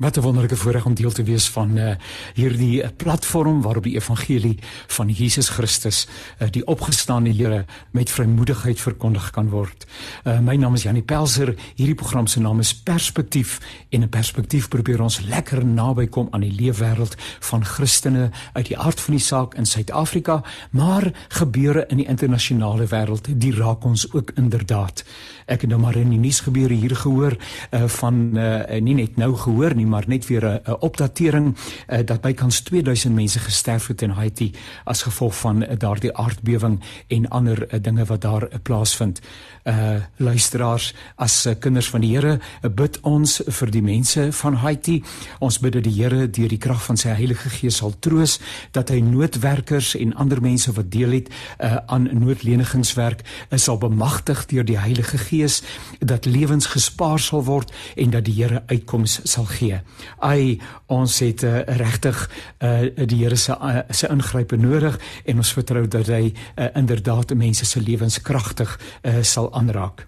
Wat 'n wonderlike voorreg om deel te wees van uh, hierdie platform waarop die evangelie van Jesus Christus, uh, die opgestaane Here, met vrymoedigheid verkondig kan word. Uh, my naam is Janie Pelser. Hierdie program se naam is Perspektief en 'n perspektief probeer ons lekker naby kom aan die leefwêreld van Christene uit die aard van die saak in Suid-Afrika, maar gebeure in die internasionale wêreld, die raak ons ook inderdaad. Ek het nou maar in die nuus gebeure hier gehoor uh, van uh, nie net nou gehoor nie maar net weer 'n opdatering uh, dat bykans 2000 mense gesterf het in Haiti as gevolg van uh, daardie aardbewing en ander uh, dinge wat daar uh, plaasvind. Uh luisteraars as uh, kinders van die Here, uh, bid ons vir die mense van Haiti. Ons bid dat die Here deur die krag van sy Heilige Gees sal troos dat hy noodwerkers en ander mense wat deel het uh, aan noodlenigingswerk uh, sal bemagtig deur die Heilige Gees dat lewens gespaar sal word en dat die Here uitkoms sal gee. Ai, ons het uh, regtig uh, die Here se uh, se ingrype nodig en ons vertrou dat hy uh, inderdaad mense se lewens kragtig uh, sal aanraak.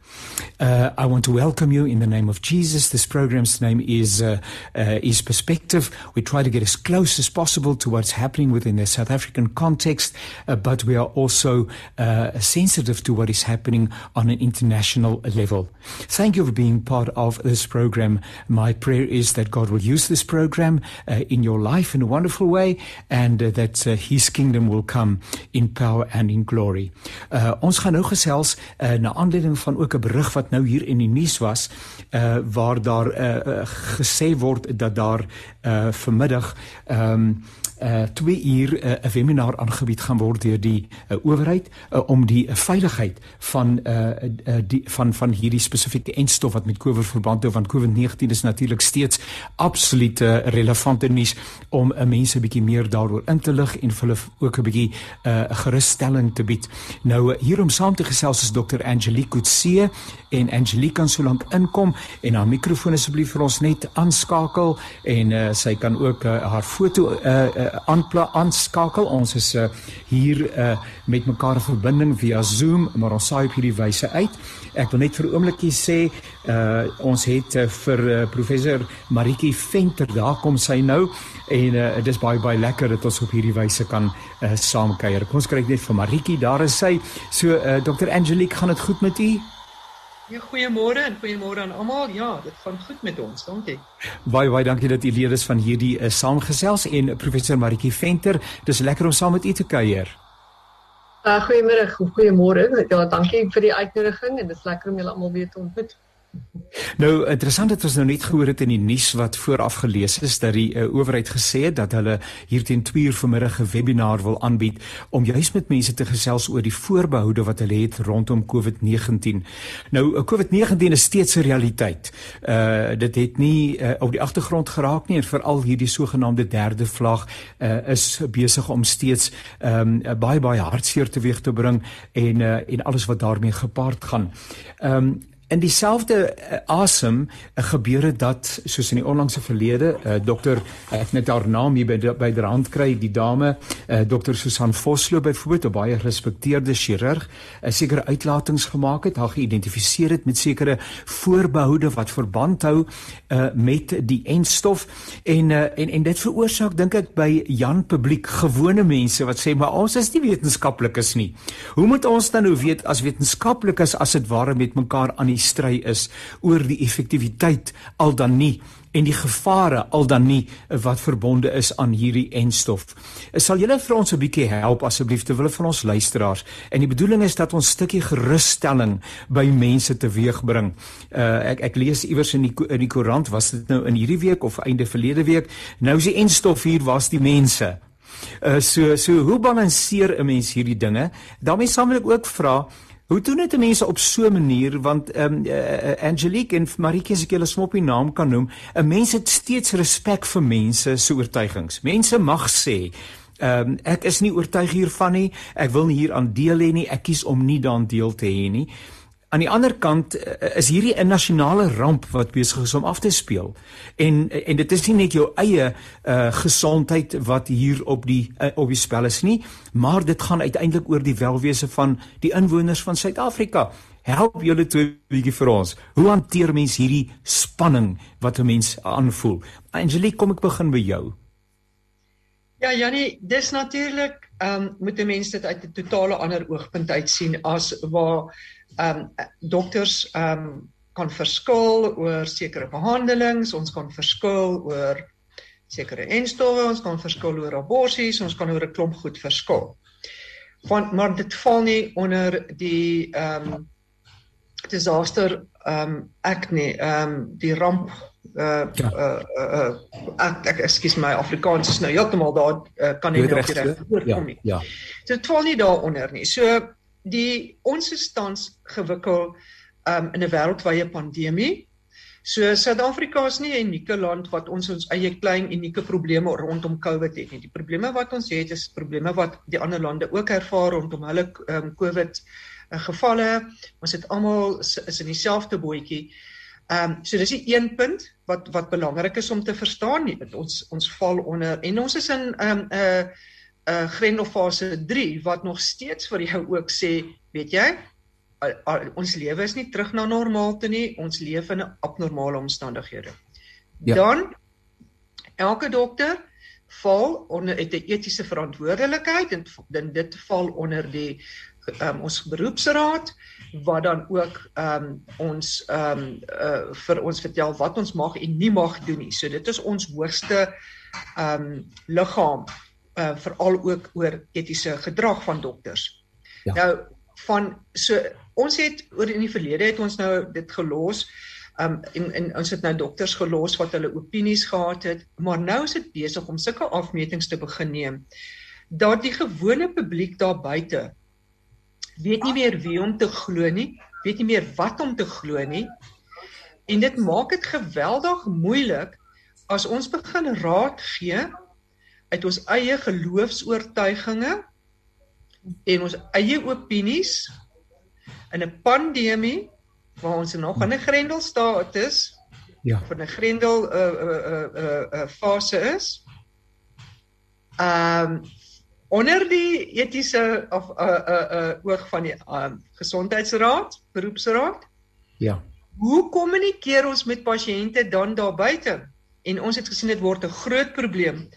Uh, I want to welcome you in the name of Jesus. This program's name is uh, uh, is Perspective. We try to get as close as possible to what's happening within the South African context, uh, but we are also uh, sensitive to what is happening on an international level. Thank you for being part of this program. My prayer is that God will use this program uh, in your life in a wonderful way and uh, that uh, his kingdom will come in power and in glory. Uh, ons gaan nou gesels uh, na aanleiding van ook 'n berig wat nou hier in die nuus was uh, waar daar uh, uh, gesê word dat daar uh, vanmiddag um, uh 2 uur 'n uh, webinar aangebied gaan word deur die uh, owerheid uh, om die uh, veiligheid van uh, uh die van van hierdie spesifieke enstof wat met COVID verband hou want COVID-19 is natuurlik steeds absoluut uh, relevante nuus om uh, mense bietjie meer daaroor in te lig en vir hulle ook 'n bietjie uh, gerusstelling te bied. Nou hier om saam te gesels is Dr. Angelique Kutse en Angelique kan sōlank inkom en haar mikrofoon asseblief vir ons net aanskakel en uh, sy kan ook uh, haar foto uh, uh, aanpla aanskakel. Ons is uh, hier uh, met mekaar in verbinding via Zoom, maar ons saai op hierdie wyse uit. Ek wil net vir 'n oombliekie sê, uh, ons het uh, vir uh, professor Maritjie Venter, daar kom sy nou en uh, dit is baie baie lekker dat ons op hierdie wyse kan uh, saamkuier. Kom ons kyk net vir Maritjie, daar is sy. So uh, Dr. Angelique, gaan dit goed met u? Ja, goeiemôre en goeiemôre aan almal. Ja, dit gaan goed met ons. Dankie. Baie baie dankie dat u lede is van hierdie uh, saamgesels en professor Maritjie Venter. Dis lekker om saam met u te kuier. Uh, goeiemôre, goeiemôre. Ja, dankie vir die uitnodiging en dit is lekker om julle almal weer te ontmoet. Nou interessant dat ons nou net gehoor het in die nuus wat vooraf gelees is dat die uh, owerheid gesê het dat hulle hier teen 2 uur vanmiddag 'n webinar wil aanbied om juis met mense te gesels oor die voorbehoude wat hulle het rondom COVID-19. Nou uh, COVID-19 is steeds 'n realiteit. Uh dit het nie uh, op die agtergrond geraak nie en veral hierdie sogenaamde derde vlak uh, is besig om steeds um, baie baie hartseer teweeg te bring en uh, en alles wat daarmee gepaard gaan. Um, In dieselfde uh, asem uh, gebeure dat soos in die onlangse verlede uh, dokter ek net haar naam hier by by die hand kry die dame uh, dokter Susan Vosloo byvoorbeeld 'n baie gerespekteerde chirurg 'n uh, sekere uitlatings gemaak het. Haar geïdentifiseer het met sekere voorbehoude wat verband hou uh, met die enstof. En, uh, en en dit veroorsaak dink ek by Jan publiek gewone mense wat sê maar ons is nie wetenskaplikes nie. Hoe moet ons dan nou weet as wetenskaplikes as dit ware met mekaar aan die stry is oor die effektiwiteit al dan nie en die gevare al dan nie wat verbonde is aan hierdie enstof. Sal julle vir ons 'n bietjie help asseblief te wille van ons luisteraars? En die bedoeling is dat ons stukkie gerusstelling by mense teweegbring. Uh ek ek lees iewers in die in die koerant was dit nou in hierdie week of einde verlede week, nou is die enstof hier was die mense. Uh so so hoe balanseer 'n mens hierdie dinge? daarmee saam wil ek ook vra Hoe doen dit mense op so 'n manier want ehm um, uh, Angelique en Maritjie as ek hulle smoppie naam kan noem, 'n mens het steeds respek vir mense se oortuigings. Mense mag sê Ehm um, ek is nie oortuig hiervan nie. Ek wil nie hier aan deel hê nie. Ek kies om nie daaraan deel te hê nie. Aan die ander kant eh, is hierdie 'n nasionale ramp wat besig is om af te speel. En en dit is nie net jou eie uh gesondheid wat hier op die uh, op die spel is nie, maar dit gaan uiteindelik oor die welwese van die inwoners van Suid-Afrika. Help julle twee bietjie vir ons. Hoe hanteer mens hierdie spanning wat 'n mens aanvoel? Angelique, kom ek begin by jou. Ja, Jannie, dis natuurlik, ehm um, moet 'n mens dit uit 'n totale ander oogpunt uit sien as waar ehm um, dokters ehm um, kan verskil oor sekere behandelings, ons kan verskil oor sekere enstowwe, ons kan verskil oor aborsies, ons kan oor 'n klomp goed verskil. Want maar dit val nie onder die ehm um, disaster ehm um, ek nie, ehm um, die ramp uh ja. uh uh ek, ek ekskuus my Afrikaans is nou heeltemal daar uh, kan nie nog reg voorkom nie. Ja. So dit val nie daaronder nie. So die ons is tans gewikkel um in 'n wêreldwye pandemie. So Suid-Afrika is nie 'n unieke land wat ons ons eie klein unieke probleme rondom COVID het nie. Die probleme wat ons het is probleme wat die ander lande ook ervaar rondom hulle um COVID uh, gevalle. Ons het almal is in dieselfde bootjie. Ehm um, so dis die een punt wat wat belangrik is om te verstaan nie. Ons ons val onder en ons is in 'n um, 'n uh, uh, grendelfase 3 wat nog steeds vir jou ook sê, weet jy, uh, uh, ons lewe is nie terug na normaal toe nie. Ons leef in 'n abnormale omstandighede. Ja. Dan elke dokter val onder 'n etiese verantwoordelikheid en dan dit val onder die um, ons beroepsraad wat dan ook um, ons um, uh, vir ons vertel wat ons mag en nie mag doen nie. So dit is ons hoogste um, liggaam uh veral ook oor etiese gedrag van dokters. Ja. Nou van so ons het oor in die verlede het ons nou dit gelos um en, en ons het nou dokters gelos wat hulle opinies gehad het, maar nou is dit besig om sulke afmetings te begin neem dat die gewone publiek daar buite weet nie meer wie om te glo nie, weet nie meer wat om te glo nie. En dit maak dit geweldig moeilik as ons begin raad gee uit ons eie geloofs-oortuigings en ons eie opinies in 'n pandemie waar ons nog in 'n grendelstaat is. Ja. Van 'n grendel 'n uh, 'n uh, 'n uh, 'n uh, uh, fase is. Ehm um, onder die etiese of 'n uh, 'n uh, 'n uh, oog van die um, gesondheidsraad, beroepsraad. Ja. Hoe kommunikeer ons met pasiënte dan daar buite? En ons het gesien dit word 'n groot probleem.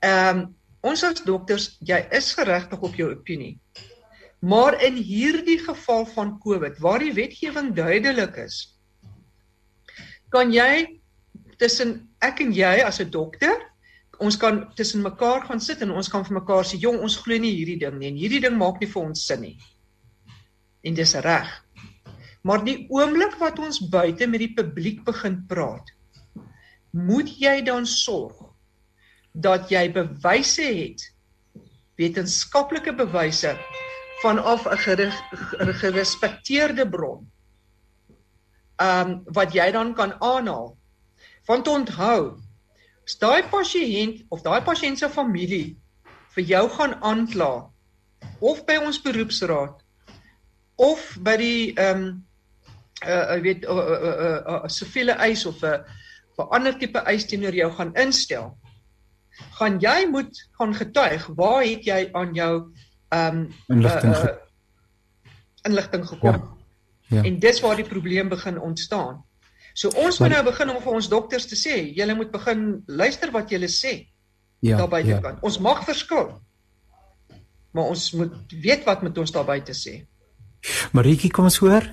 Ehm um, ons as dokters, jy is geregtig op jou opinie. Maar in hierdie geval van COVID, waar die wetgewing duidelik is, kan jy tussen ek en jy as 'n dokter ons kan tussen mekaar gaan sit en ons kan vir mekaar sê jong ons glo nie hierdie ding nie en hierdie ding maak nie vir ons sin nie. En dis reg. Maar die oomblik wat ons buite met die publiek begin praat, moet jy dan sorg dat jy bewyse het, wetenskaplike bewyse vanaf 'n gerespekteerde bron. Um wat jy dan kan aanhaal. Want onthou, As daai pasiënt of daai pasiënt se familie vir jou gaan aankla of by ons beroepsraad of by die um, uh ek weet 'n uh, uh, uh, uh, siviele eis of 'n uh, 'n ander tipe eis teenoor jou gaan instel gaan jy moet gaan getuig waar het jy aan jou ehm um, inligting uh, uh, inligting gekom ja. Ja. en dis waar die probleem begin ontstaan So ons moet nou begin om vir ons dokters te sê, julle moet begin luister wat julle sê. Ja. Daar buite ja. kan. Ons mag verskil. Maar ons moet weet wat met ons daar buite sê. Maritjie, kom ons hoor.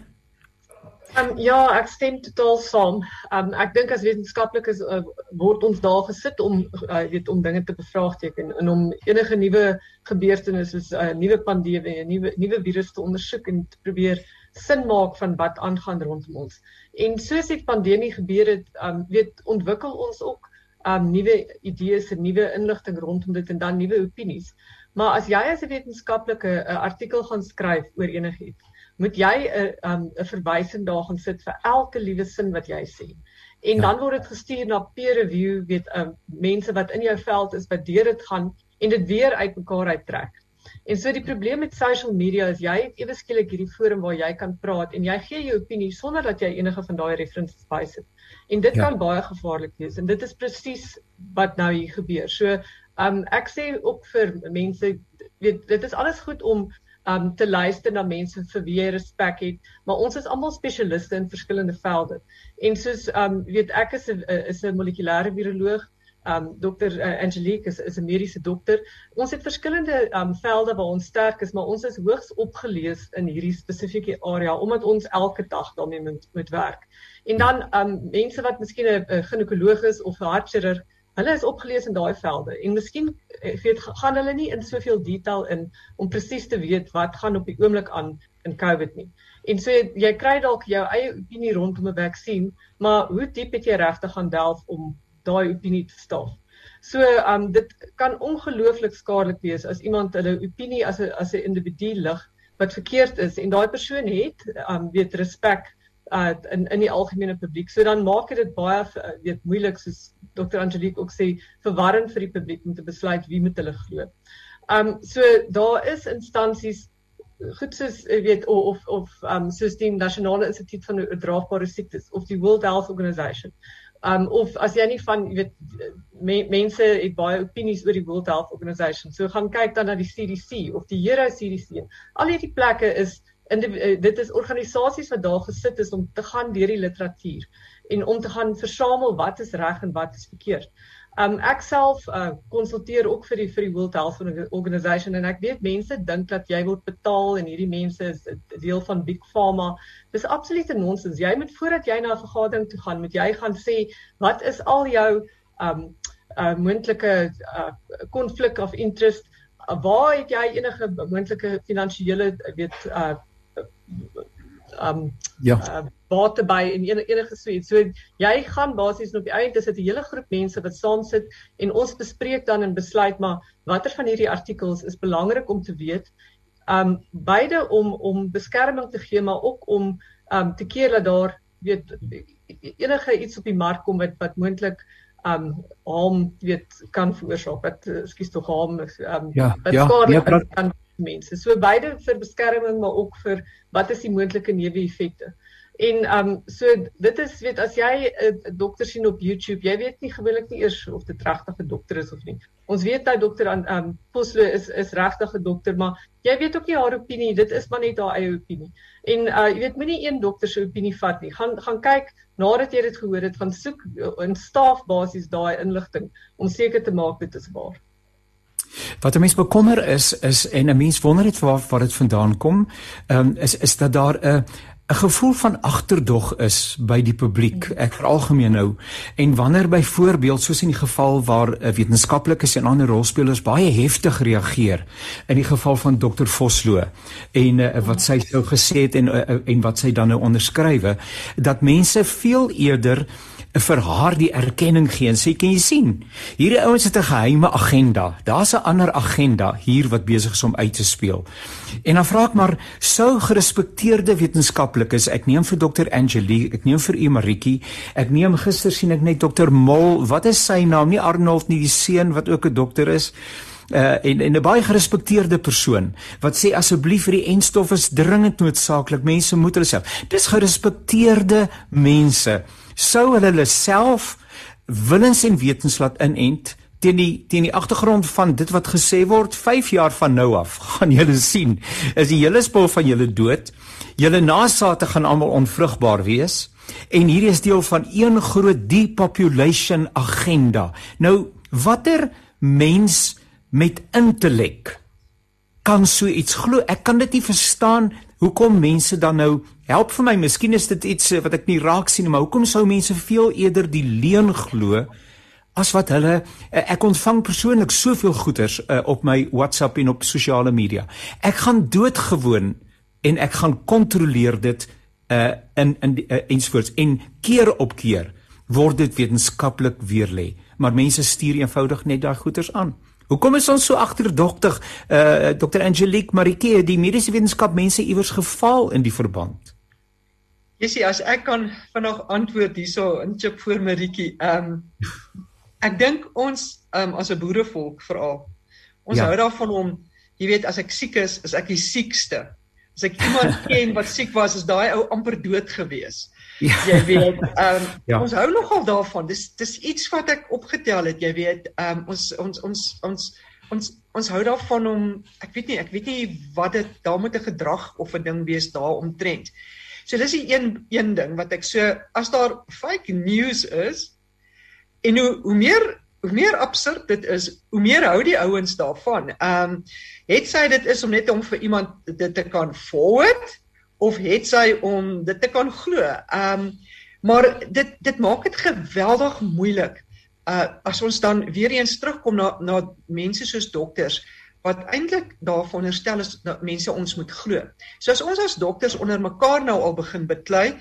Um, ja, ek stem totaal saam. Um, ek dink as wetenskaplikes uh, word ons daar gesit om uh, weet om dinge te bevraagteken en om enige nuwe gebeurtenisse soos 'n uh, nuwe pandemie, 'n nuwe nuwe virus te ondersoek en te probeer sin maak van wat aangaan rondom ons. En soos die pandemie gebeur het, um weet ontwikkel ons ook um nuwe idees en nuwe inligting rondom dit en dan nuwe opinies. Maar as jy as 'n wetenskaplike 'n artikel gaan skryf oor enigiets, moet jy 'n um 'n verwysing daar gaan sit vir elke liewe sin wat jy sê. En ja. dan word dit gestuur na peer review, weet um mense wat in jou veld is wat deur dit gaan en dit weer uitmekaar uittrek. En so die probleem met social media is jy het ewe skielik hierdie forum waar jy kan praat en jy gee jou opinie sonder dat jy enige van daai references bysit. En dit ja. kan baie gevaarlik wees en dit is presies wat nou hier gebeur. So, um ek sê ook vir mense weet dit is alles goed om um te luister na mense vir wie jy respek het, maar ons is almal spesialiste in verskillende velde. En soos um weet ek is 'n is 'n molekulêre viroloog um dokter uh, Angelique is is 'n mediese dokter. Ons het verskillende um velde waar ons sterk is, maar ons is hoogs opgelees in hierdie spesifieke area omdat ons elke dag daarmee moet, moet werk. En dan um mense wat miskien 'n ginekoloog is of 'n hartchirurg, hulle is opgelees in daai velde en miskien eh, weet gaan hulle nie in soveel detail in om presies te weet wat gaan op die oomblik aan in COVID nie. En so jy kry dalk jou eie opinie rondom 'n vaksin, maar hoe diep het jy regtig gaan delf om daai opinie te staaf. So um dit kan ongelooflik skadelik wees as iemand hulle opinie as 'n as 'n individu lig wat verkeerd is en daai persoon het um weet respek uh in in die algemene publiek. So dan maak dit baie uh, weet moeilik soos Dr. Angelique ook sê verwarrend vir die publiek om te besluit wie moet hulle glo. Um so daar is instansies goed soos jy weet of of um soos die Nasionale Instituut van Oordraagbare Siektes of die World Health Organization Um of as jy nie van weet me, mense het baie opinies oor die World Health Organization. So gaan kyk dan na die CDC of die Euro CDC. Al hierdie plekke is in die, uh, dit is organisasies wat daar gesit is om te gaan deur die literatuur en om te gaan versamel wat is reg en wat is verkeerd. Um ek self uh konsulteer ook vir die vir die World Health Organization en ek weet mense dink dat jy word betaal en hierdie mense is deel van Big Pharma. Dis absolute nonsens. Jy moet voordat jy na 'n vergadering toe gaan, moet jy gaan sê wat is al jou um uh moontlike uh konflik of interest? Uh, waar het jy enige moontlike finansiële weet uh um ja uh, bate by en enige suits. So jy gaan basies op die einde sit 'n hele groep mense wat saam sit en ons bespreek dan en besluit maar watter van hierdie artikels is belangrik om te weet. Um beide om om beskerming te gee maar ook om um te keer dat daar weet enige iets op die mark kom wat wat moontlik um harm weet kan veroorsaak. Wat ekskuus tog harm um ja, wat ja, skadelik ja, kan mense. So beide vir beskerming maar ook vir wat is die moontlike neeweffekte. En um so dit is weet as jy 'n uh, dokter sien op YouTube, jy weet nie gewoonlik nie eers of dit regtig 'n dokter is of nie. Ons weet dat dokter aan um Poslo is is regtig 'n dokter, maar jy weet ook nie haar opinie, dit is maar net haar eie opinie. En uh jy weet moenie een dokter se opinie vat nie. Gaan gaan kyk nadat jy dit gehoor het, gaan soek in staafbasis daai inligting om seker te maak dit is waar. Wat 'n mens bekommer is is en 'n mens wonder net waar waar dit vandaan kom, um, is is dat daar 'n 'n gevoel van agterdog is by die publiek, ek veralgemeen nou. En wanneer byvoorbeeld soos in die geval waar uh, wetenskaplikes en ander rolspelers baie heftig reageer in die geval van Dr. Vosloo en uh, wat sy sou gesê het en uh, en wat sy dan nou onderskrywe, dat mense veel eerder vir haar die erkenning gee en sê kan jy sien? Hierdie ouens het 'n geheime agenda. Daar's 'n ander agenda hier wat besig is om uit te speel. En dan vra ek maar sou gerespekteerde wetenskaplikes ek neem vir dokter Angelie ek neem vir u Maritjie ek neem gister sien ek net dokter Mol wat is sy naam? Nie Arnold nie die seun wat ook 'n dokter is. Uh, en en 'n baie gerespekteerde persoon wat sê asseblief vir die enstof is dringend noodsaaklik. Mense moet hulle self. Dis gerespekteerde mense sou hulle hulle self willens en wetens laat inent teen die teen die agtergrond van dit wat gesê word 5 jaar van nou af gaan julle sien is die hele spul van julle dood. Julle nasate gaan almal onvrugbaar wees. En hierdie is deel van een groot depopulation agenda. Nou watter mens met intellek kan so iets glo? Ek kan dit nie verstaan hoekom mense dan nou help vir my, miskien is dit iets eh, wat ek nie raak sien, maar hoekom sou mense veel eerder die leuen glo as wat hulle eh, ek ontvang persoonlik soveel goeders uh, op my WhatsApp en op sosiale media. Ek gaan doodgewoon en ek gaan kontroleer dit uh in in uh, ensvoorts en keer op keer word dit wetenskaplik weer lê, maar mense stuur eenvoudig net daai goeders aan. Hoekom is ons so agterdogtig? Uh Dr. Angelique Marieke, die mediese wetenskap mense iewers gefaal in die verband. Jy sien as ek kan vanaand antwoord hierso in chip voor Marieke. Ehm um, ek dink ons um as 'n boerevolk veral ons ja. hou daarvan om jy weet as ek siek is, is ek die siekste. As ek iemand ken wat siek was, is daai ou amper dood gewees. Ja. Jy weet, ehm um, ja. ons hou nogal daarvan. Dis dis iets wat ek opgetel het, jy weet, ehm um, ons ons ons ons ons ons hou daarvan om ek weet nie ek weet nie wat dit daar moet 'n gedrag of 'n ding wees daar omtrent. So dis die een een ding wat ek so as daar fake news is en hoe hoe meer hoe meer absurd dit is, hoe meer hou die ouens daarvan. Ehm um, het sy dit is om net om vir iemand dit te kan forward of het sy om dit te kan glo. Ehm um, maar dit dit maak dit geweldig moeilik. Uh as ons dan weer eens terugkom na na mense soos dokters wat eintlik daarvan veronderstel is dat mense ons moet glo. So as ons as dokters onder mekaar nou al begin beklei,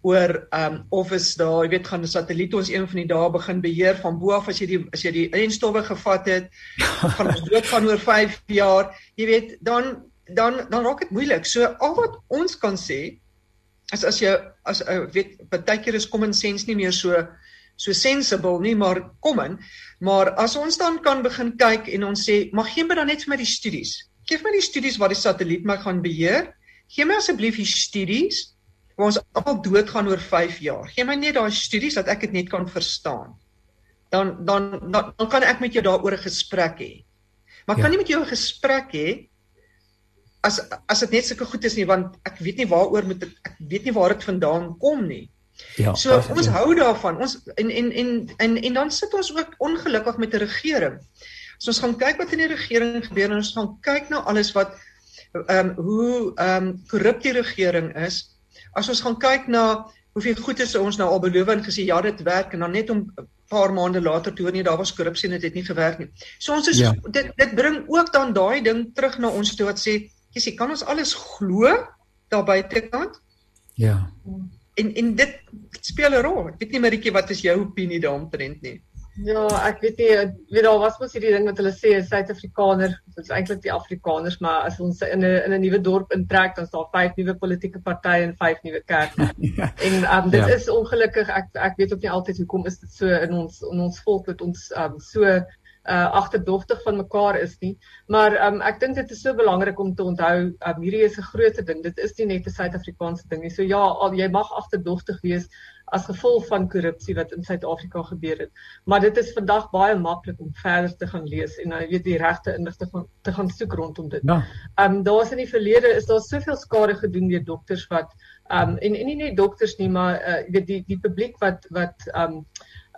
oor ehm um, of is daar, jy weet, gaan 'n satelliet ons een van die dae begin beheer van bo af as jy die as jy die instowwe gevat het, gaan ons dood gaan oor 5 jaar. Jy weet, dan dan dan raak dit moeilik. So al wat ons kan sê is as jy as uh, weet, baie keer is common sense nie meer so so sensible nie, maar common. Maar as ons dan kan begin kyk en ons sê, mag gee my dan net vir my die studies. Geef my die studies waar die satelliet my gaan beheer. Gee my asseblief die studies waar ons almal doodgaan oor 5 jaar. Gee my net daai studies dat ek dit net kan verstaan. Dan, dan dan dan kan ek met jou daaroor 'n gesprek hê. Maar ja. kan nie met jou 'n gesprek hê as as dit net sulke goed is nie want ek weet nie waaroor moet ek, ek weet nie waar dit vandaan kom nie. Ja. So as, ons ja. hou daarvan. Ons en en en en en dan sit ons ook ongelukkig met 'n regering. As ons gaan kyk wat in die regering gebeur en ons gaan kyk na alles wat ehm um, hoe ehm um, korrup die regering is, As ons gaan kyk na hoeveel goed is ons nou al beloof en gesê ja dit werk en dan net om 'n paar maande later toe nee daar was korrupsie en dit het nie gewerk nie. So ons is ja. dit dit bring ook dan daai ding terug na ons toe wat sê jy sê kan ons alles glo daar buitekant? Ja. En en dit speel 'n rol. Ek weet nie Maritjie wat is jou opinie daaromtrent nie. Ja, ek weet nie, weet daar was mos hierdie ding wat hulle sê Suid-Afrikaner, dit is eintlik die Afrikaners, maar as ons in 'n in 'n nuwe dorp intrek, dan is daar vyf nuwe politieke partye en vyf nuwe kerke. ja. En um, dit ja. is ongelukkig ek ek weet ook nie altyd hoekom is dit so in ons in ons volk dat ons um, so uh agterdogtig van mekaar is nie. Maar um ek dink dit is so belangrik om te onthou, um, hierdie is 'n groot ding. Dit is nie net 'n Suid-Afrikaanse ding nie. So ja, al jy mag agterdogtig wees as gevolg van korrupsie wat in Suid-Afrika gebeur het. Maar dit is vandag baie maklik om verder te gaan lees en nou weet die regte inligting van te gaan soek rondom dit. Ja. Ehm um, daar's in die verlede is daar soveel skade gedoen deur dokters wat ehm um, en en nie net dokters nie, maar uh weet die die publiek wat wat ehm um,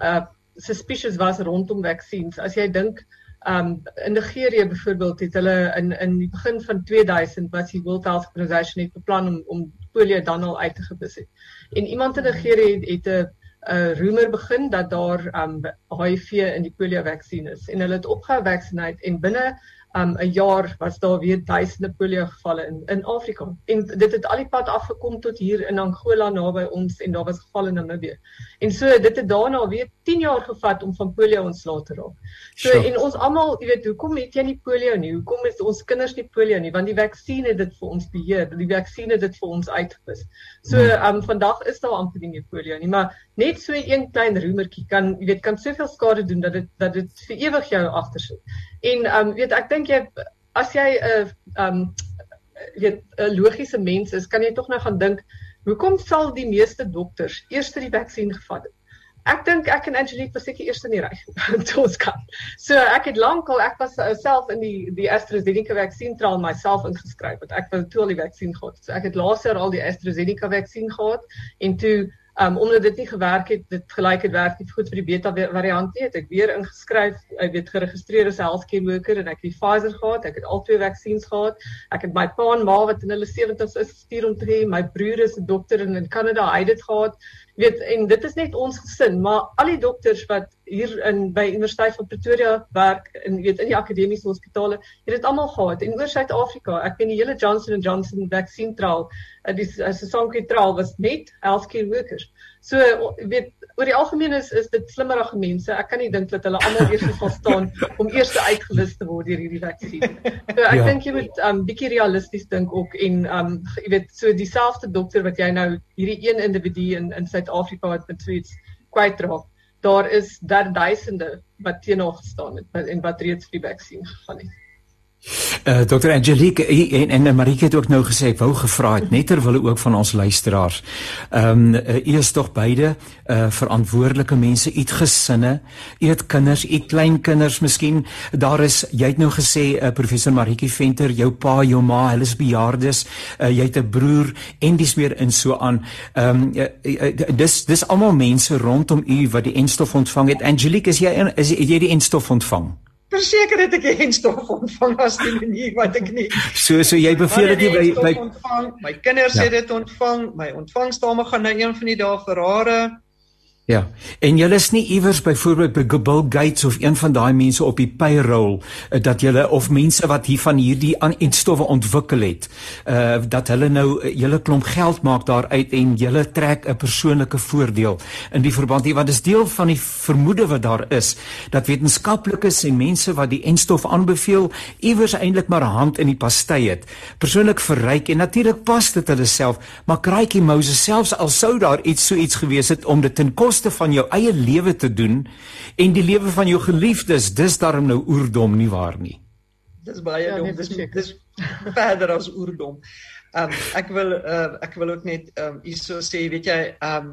uh suspicious was rondom vaksines. As jy dink um, in Nigerië byvoorbeeld het hulle in in die begin van 2000 was die World Health Organization het beplan om om polio dan al uit te gebus het. En iemand in Nigerië het 'n 'n rumor begin dat daar um HIV in die polio vaksin is en hulle het opgehou vaksineer en binne um 'n jaar was daar weer duisende polio gevalle in in Afrika. En dit het al die pad afgekom tot hier in Angola naby ons en daar was gevalle in Namibië. En so dit het daarna weer 10 jaar gevat om van polio ontslae te raak. So sure. en ons almal, jy weet, hoekom het jy nie polio nie? Hoekom is ons kinders nie polio nie? Want die vaksin het dit vir ons beheer. Die vaksin het dit vir ons uitgewis. So hmm. um vandag is daar amper nie meer polio nie, maar net so een klein roemertjie kan jy weet kan soveel skade doen dat dit dat dit vir ewig jou agtersit. En um weet ek dink jy as jy 'n uh, um weet 'n logiese mens is, kan jy tog nou gaan dink, hoekom sal die meeste dokters eers die vaksin gevat het? Ek dink ek en Angelique was seker eers in die ry toe ons kan. So ek het lankal ek was uh, self in die die AstraZeneca vaksin trial myself ingeskryf want ek wou toe al die vaksin gehad. So ek het laas jaar al die AstraZeneca vaksin gehad en toe Um omdat dit nie gewerk het, dit gelyk het werk nie goed vir die beta variant nie, het ek weer ingeskryf, ek weet geregistreer as healthcare worker en ek het die Pfizer gehad, ek het al twee vaksines gehad. Ek het my pa en ma wat in hulle 70's is gestuur om te hê, my broer is 'n dokter in in Kanada, hy het dit gehad weet en dit is net ons gesin maar al die dokters wat hier in by Universiteit van Pretoria werk en weet in die akademiese hospitale het dit almal gehad. En oor Suid-Afrika ek weet die hele Johnson & Johnson vaksin trial uh, die Sasonke trial was net healthcare workers. So weet oor die algemeen is is dit slimmerige mense ek kan nie dink dat hulle almal eers sal staan om eers uitgewis te word deur hierdie vaksin so ek ja. dink jy moet um bietjie realisties dink ook en um jy weet so dieselfde dokter wat jy nou hierdie een individu in in Suid-Afrika wat met tweets kwytraak. Daar is daar duisende wat teenoor gestaan het en wat reeds vir die vaksin gegaan het. Uh, eh, Dr Angelique en en Marieke het ook nou gesê ek wou gevra het net terwyl ook van ons luisteraars. Ehm um, u is tog beide uh verantwoordelike mense, u het gesinne, u het kinders, u kleinkinders miskien. Daar is jy het nou gesê uh, professor Marieke Venter, jou pa, jou ma, hulle is bejaardes. Uh, jy het 'n broer en dis meer in so aan. Ehm um, uh, uh, dis dis almal mense rondom u wat die enstof ontvang het. Angelique, is jy is jy die enstof ontvang? Verseker het ek geen stof ontvang as die manier wat ek nie. So so jy beveel dit by by ontvang. My kinders ja. het dit ontvang. My ontvangsdame gaan nou een van die dae vir hare Ja. En julle is nie iewers byvoorbeeld by Bill Gates of een van daai mense op die payroll uh, dat julle of mense wat hier van hierdie aanstowwe ontwikkel het, uh dat hulle nou uh, julle klomp geld maak daaruit en julle trek 'n persoonlike voordeel in die verband hier want dit is deel van die vermoede wat daar is dat wetenskaplikes en mense wat die enstof aanbeveel iewers eintlik maar 'n hand in die pastei het. Persoonlik verryk en natuurlik pas dit hulle self, maar kraaitjie Moses selfs al sou daar iets so iets gewees het om dit koste van jou eie lewe te doen en die lewe van jou geliefdes, dis daarom nou oerdom nie waar nie. Dis baie ja, dom, dis dis verder as oerdom. Ehm um, ek wil uh, ek wil ook net ehm um, hierso sê, weet jy, ehm um,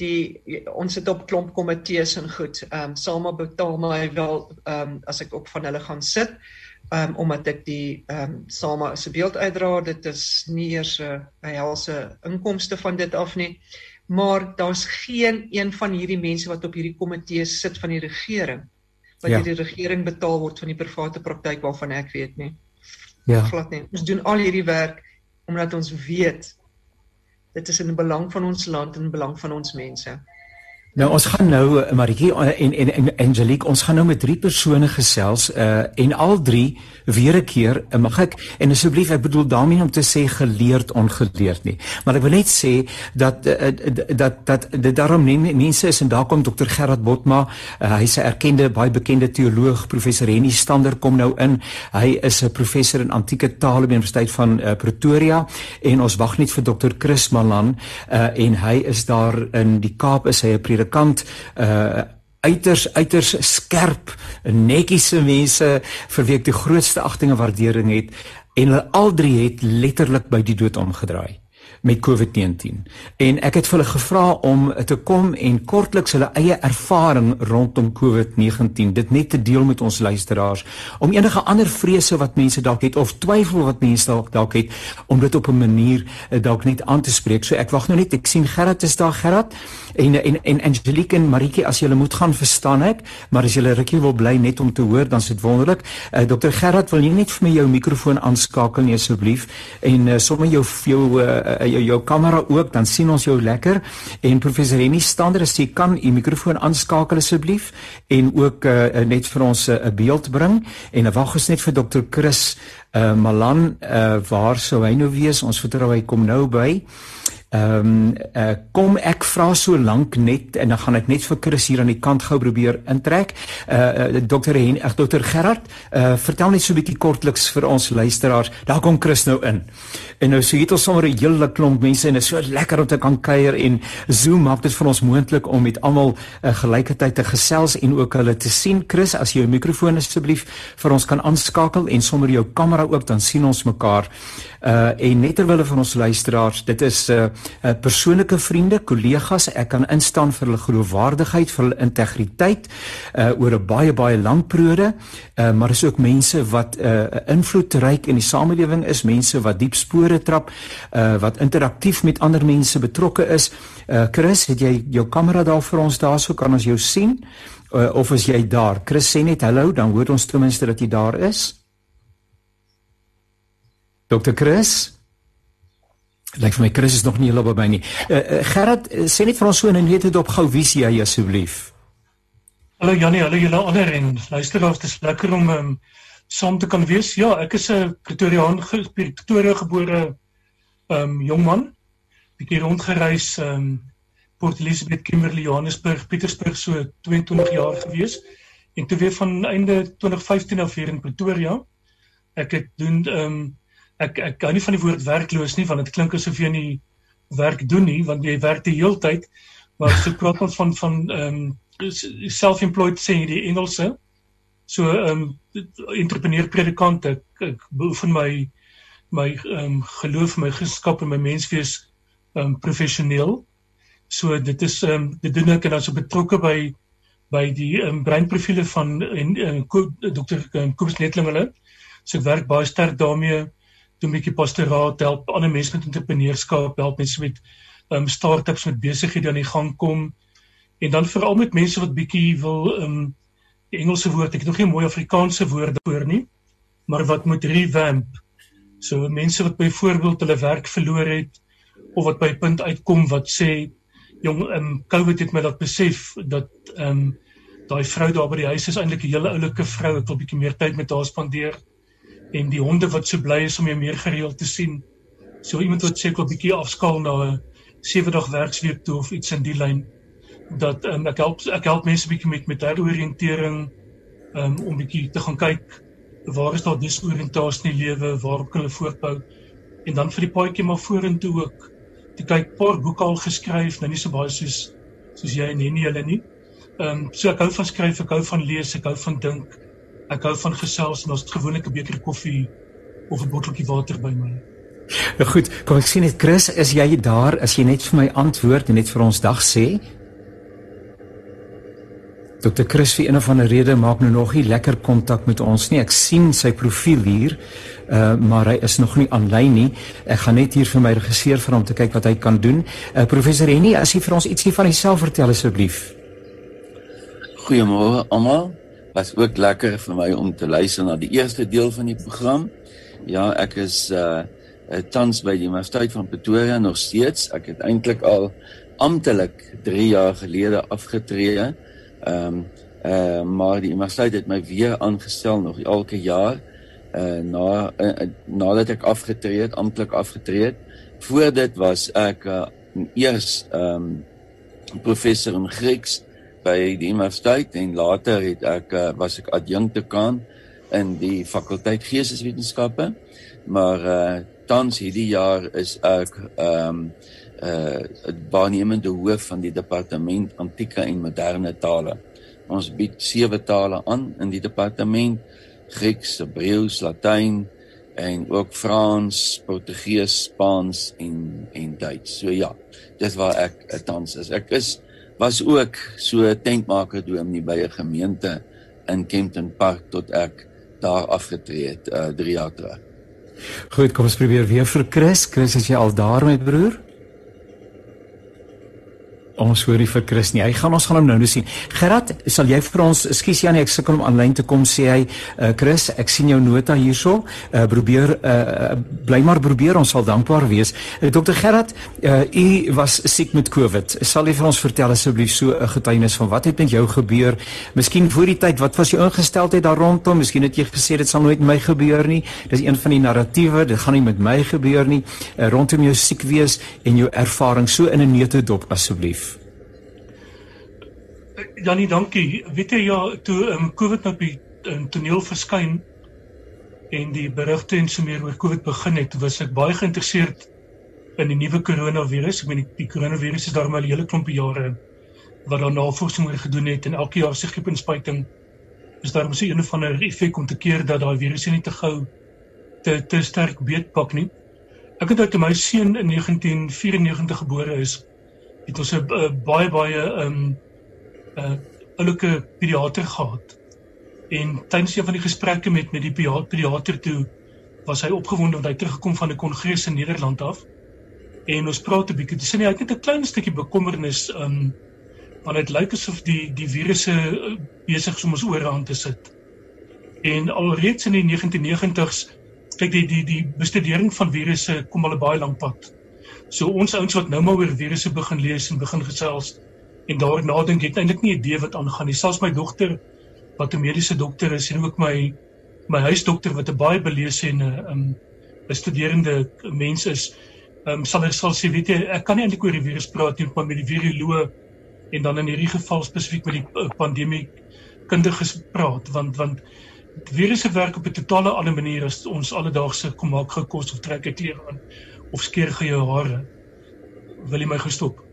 die ons het op klomp komitees en goed. Ehm um, Salma betaal my wel ehm um, as ek op van hulle gaan sit. Ehm um, omdat ek die ehm um, Salma se beeld uitdra, dit is nie eers 'n uh, helse inkomste van dit af nie maar daar's geen een van hierdie mense wat op hierdie komitee sit van die regering wat ja. die regering betaal word van die private praktyk waarvan ek weet nie. Ja. Glad nie. Ons doen al hierdie werk omdat ons weet dit is in belang van ons land en in belang van ons mense. Nou ons gaan nou eh, Maritjie eh, en en en Angelique ons gaan nou met drie persone gesels uh en al drie weer 'n keer mag ek en asseblief ek bedoel daarmee om te sê geleerd ongeleerd nie. Maar ek wil net sê dat uh, dat dat dit daarom nie mense is en daar kom dokter Gerard Botma uh, hy's 'n erkende baie bekende teoloog professor Henny Stander kom nou in. Hy is 'n professor in antieke tale by Universiteit van uh, Pretoria en ons wag net vir dokter Chris Malan uh en hy is daar in die Kaap is hy 'n predikant uh uiters uiters skerp netjiese mense vir wie ek die grootste agting en waardering het en hulle al drie het letterlik by die dood omgedraai met COVID-19. En ek het hulle gevra om te kom en kortliks hulle eie ervaring rondom COVID-19 dit net te deel met ons luisteraars om enige ander vrese wat mense dalk het of twyfel wat mense dalk dalk het om dit op 'n manier eh, dalk net aan te spreek. So ek wag nou net. Ek sien Gerard is daar, Gerard. En en en Angelique en Maritje as julle moet gaan verstaan ek, maar as julle rukkie wil bly net om te hoor, dan is dit wonderlik. Uh, eh, Dr Gerard, wil jy net vir my jou mikrofoon aanskakel nie asseblief en uh, sommer jou jou uh, jou jou kamera ook, dan sien ons jou lekker. En professor Henny Stander, as jy kan u mikrofoon aanskakel asseblief en ook uh, net vir ons 'n uh, beeld bring en wag ons net vir dokter Chris uh, Malan, uh, waar sou hy nou wees? Ons vertrou hy kom nou by. Ehm um, uh, kom ek vra so lank net en dan gaan ek net vir Chris hier aan die kant gou probeer intrek. Uh, uh dokter Hen, ag dokter Gerard, uh vertel net so 'n bietjie kortliks vir ons luisteraars. Daar kom Chris nou in. En nou so, dit ons sommer 'n hele klomp mense en dit is so lekker om te kan kuier en Zoom maak dit vir ons moontlik om met almal uh, gelykertyd te gesels en ook hulle te sien. Chris, as jy jou mikrofoon asseblief vir ons kan aanskakel en sommer jou kamera ook dan sien ons mekaar. Uh en net terwyl van ons luisteraars, dit is uh uh, persoonlike vriende, kollegas, ek kan instaan vir hulle geloofwaardigheid, vir hulle integriteit uh, oor 'n baie baie lang periode, uh, maar is ook mense wat 'n uh, invloedryk in die samelewing is, mense wat diep spore trap, uh, wat interaktief met ander mense betrokke is. Uh, Chris, het jy jou kamera daar vir ons daarso kan ons jou sien? Uh, of is jy daar? Chris sê net hallo, dan hoor ons ten minste dat jy daar is. Dr. Chris Lyk vir my Chris is nog nie heeltemal by my nie. Uh, uh, Gerard, uh, sê net vir ons so en net dit op gou wie jy asseblief. Hallo Janie, hallo julle ander en luisteraars, dit is lekker om um, saam te kan wees. Ja, ek is 'n Pretoriaan, Pretoria gebore um jong man. Bietjie rondgereis um Port Elizabeth, Kimberley, Johannesburg, Pietersburg so 22 jaar gewees en toe weer van einde 2015 af hier in Pretoria. Ek het doen um ek ek hou nie van die woord werkloos nie want dit klink asof jy nie werk doen nie want jy werk die hele tyd maar so praat ons van van ehm um, self-employed sê die Engelse So ehm um, entrepreneur predikant ek, ek beoefen my my ehm um, geloof, my geskaap en my menswees ehm um, professioneel. So dit is ehm um, dit doen ek en dan so betrokke by by die um, breinprofiele van en, en dokter um, Kobus Netling hulle. So ek werk baie sterk daarmee doen 'n bietjie pastoraat, help ander mense met entrepreneurskap, help mense met um start-ups met besighede aan die gang kom. En dan veral met mense wat bietjie wil um die Engelse woord, ek het nog nie mooi Afrikaanse woorde voor nie, maar wat moet revamp. So mense wat byvoorbeeld hulle werk verloor het of wat by 'n punt uitkom wat sê jong um COVID het my laat besef dat um daai vrou daar by die huis is eintlik 'n hele oulike vrou. Ek wil bietjie meer tyd met haar spandeer en die honde wat so bly is om jou meer gereeld te sien. So iemand wat sê ek wil bietjie afskaal na 'n 7 dag werksweek toe of iets in die lyn dat um, ek help ek help mense bietjie met met heroriëntering um, om bietjie te gaan kyk waar is daar disoriëntasie in die lewe, waar kan hulle voortbou en dan vir die paadjie maar vorentoe ook te kyk paar boeke al geskryf, nou nie so baie soos soos jy en Henny hulle nie. Ehm um, so ek hou van skryf, ek hou van lees, ek hou van dink. Ek hou van gesels en ons het gewoonlik 'n beker koffie of 'n botteltjie water by my. Ja goed, kom ek sien net Chris, is jy daar? As jy net vir my antwoord en net vir ons dag sê. Dr. Chris vir een of ander rede maak nou nog nie lekker kontak met ons nie. Ek sien sy profiel hier uh maar hy is nog nie aanlyn nie. Ek gaan net hier vir my regisseur vir hom te kyk wat hy kan doen. Uh professor Henny, as jy vir ons ietsie van jouself vertel asseblief. Goeiemôre almal. Was ook lekker vir my om te luister na die eerste deel van die program. Ja, ek is uh tans by die Universiteit van Pretoria nog steeds. Ek het eintlik al amptelik 3 jaar gelede afgetree. Ehm um, uh maar die universiteit het my weer aangestel nog elke jaar uh na uh, nadat ek afgetree het, amptelik afgetree het. Voor dit was ek uh, eers ehm um, professor in Grieks by die universiteit en later het ek uh, was ek adjunktekaan in die fakulteit Geesteswetenskappe. Maar uh tans hierdie jaar is ek ehm um, uh waarnemende hoof van die departement antieke en moderne tale. Ons bied sewe tale aan in die departement Grieks, Hebreeus, Latyn en ook Frans, Portugees, Spaans en en Duits. So ja, dis waar ek eh, tans is. Ek is was ook so tentmaker dominee by 'n gemeente in Kempton Park tot ek daar afgetree het uh 3 jaar terug. Goed, kom ons probeer weer vir Chris. Chris, is jy al daar met broer? Ons hoor nie vir Chris nie. Hy gaan ons gaan hom nou nou sien. Gerard, sal jy vir ons, ekskuus Janie, ek sukkel om aanlyn te kom sê hy, uh, Chris, ek sien jou nota hierso. Uh, probeer uh, bly maar probeer, ons sal dankbaar wees. Uh, Dr Gerard, uh, u was siek met COVID. Sal jy vir ons vertel asseblief so 'n getuienis van wat het met jou gebeur? Miskien voor die tyd, wat was jou ingesteldheid daar rondom? Miskien het jy gesê dit sal nooit met my gebeur nie. Dis een van die narratiewe, dit gaan nie met my gebeur nie. Uh, rondom jou siek wees en jou ervaring so in 'n neutedop asseblief. Janie, dankie. Weet jy ja, toe um, COVID nou op die um, toneel verskyn en die berigte en so meer oor COVID begin het, was ek baie geïnteresseerd in die nuwe koronavirus. Ek meen die, die koronavirus is daar al 'n hele klompie jare wat daar navorsing oor gedoen het en elke jaar se griepinspuiting is daar mos 'n of ander effek om te keer dat daai virus nie te gou te te sterk beetpak nie. Ek het uit my seun in 1994 gebore is, het ons 'n baie baie ehm um, 'n uh, oulike pediater gehad. En tydens een van die gesprekke met met die pediater toe was hy opgewonde omdat hy teruggekom van 'n kongres in Nederland af. En ons praat 'n bietjie. Dis net hy het net 'n klein stukkie bekommernis um want dit lyk asof die die virusse uh, besig is om ons ore aan te sit. En alreeds in die 1990s kyk die die die bestudering van virusse kom al 'n baie lank pad. So ons ouens wat nou maar oor virusse begin lees en begin gesels, en daar nadink het eintlik nie 'n idee wat aangaan nie. Selfs my dogter wat 'n mediese dokter is en ook my my huisdokter wat 'n baie belese en 'n um, 'n studerende mens is, um, sal hy sal sê weet jy, ek kan nie eintlik oor die virus praat nie, maar met die viroloog en dan in hierdie geval spesifiek met die uh, pandemie kundiges praat want want virusse werk op 'n totale ander manier as ons alledaagse kom maak gekos of trek 'n klere aan of skeer ge jou hare. Wil jy my gestop?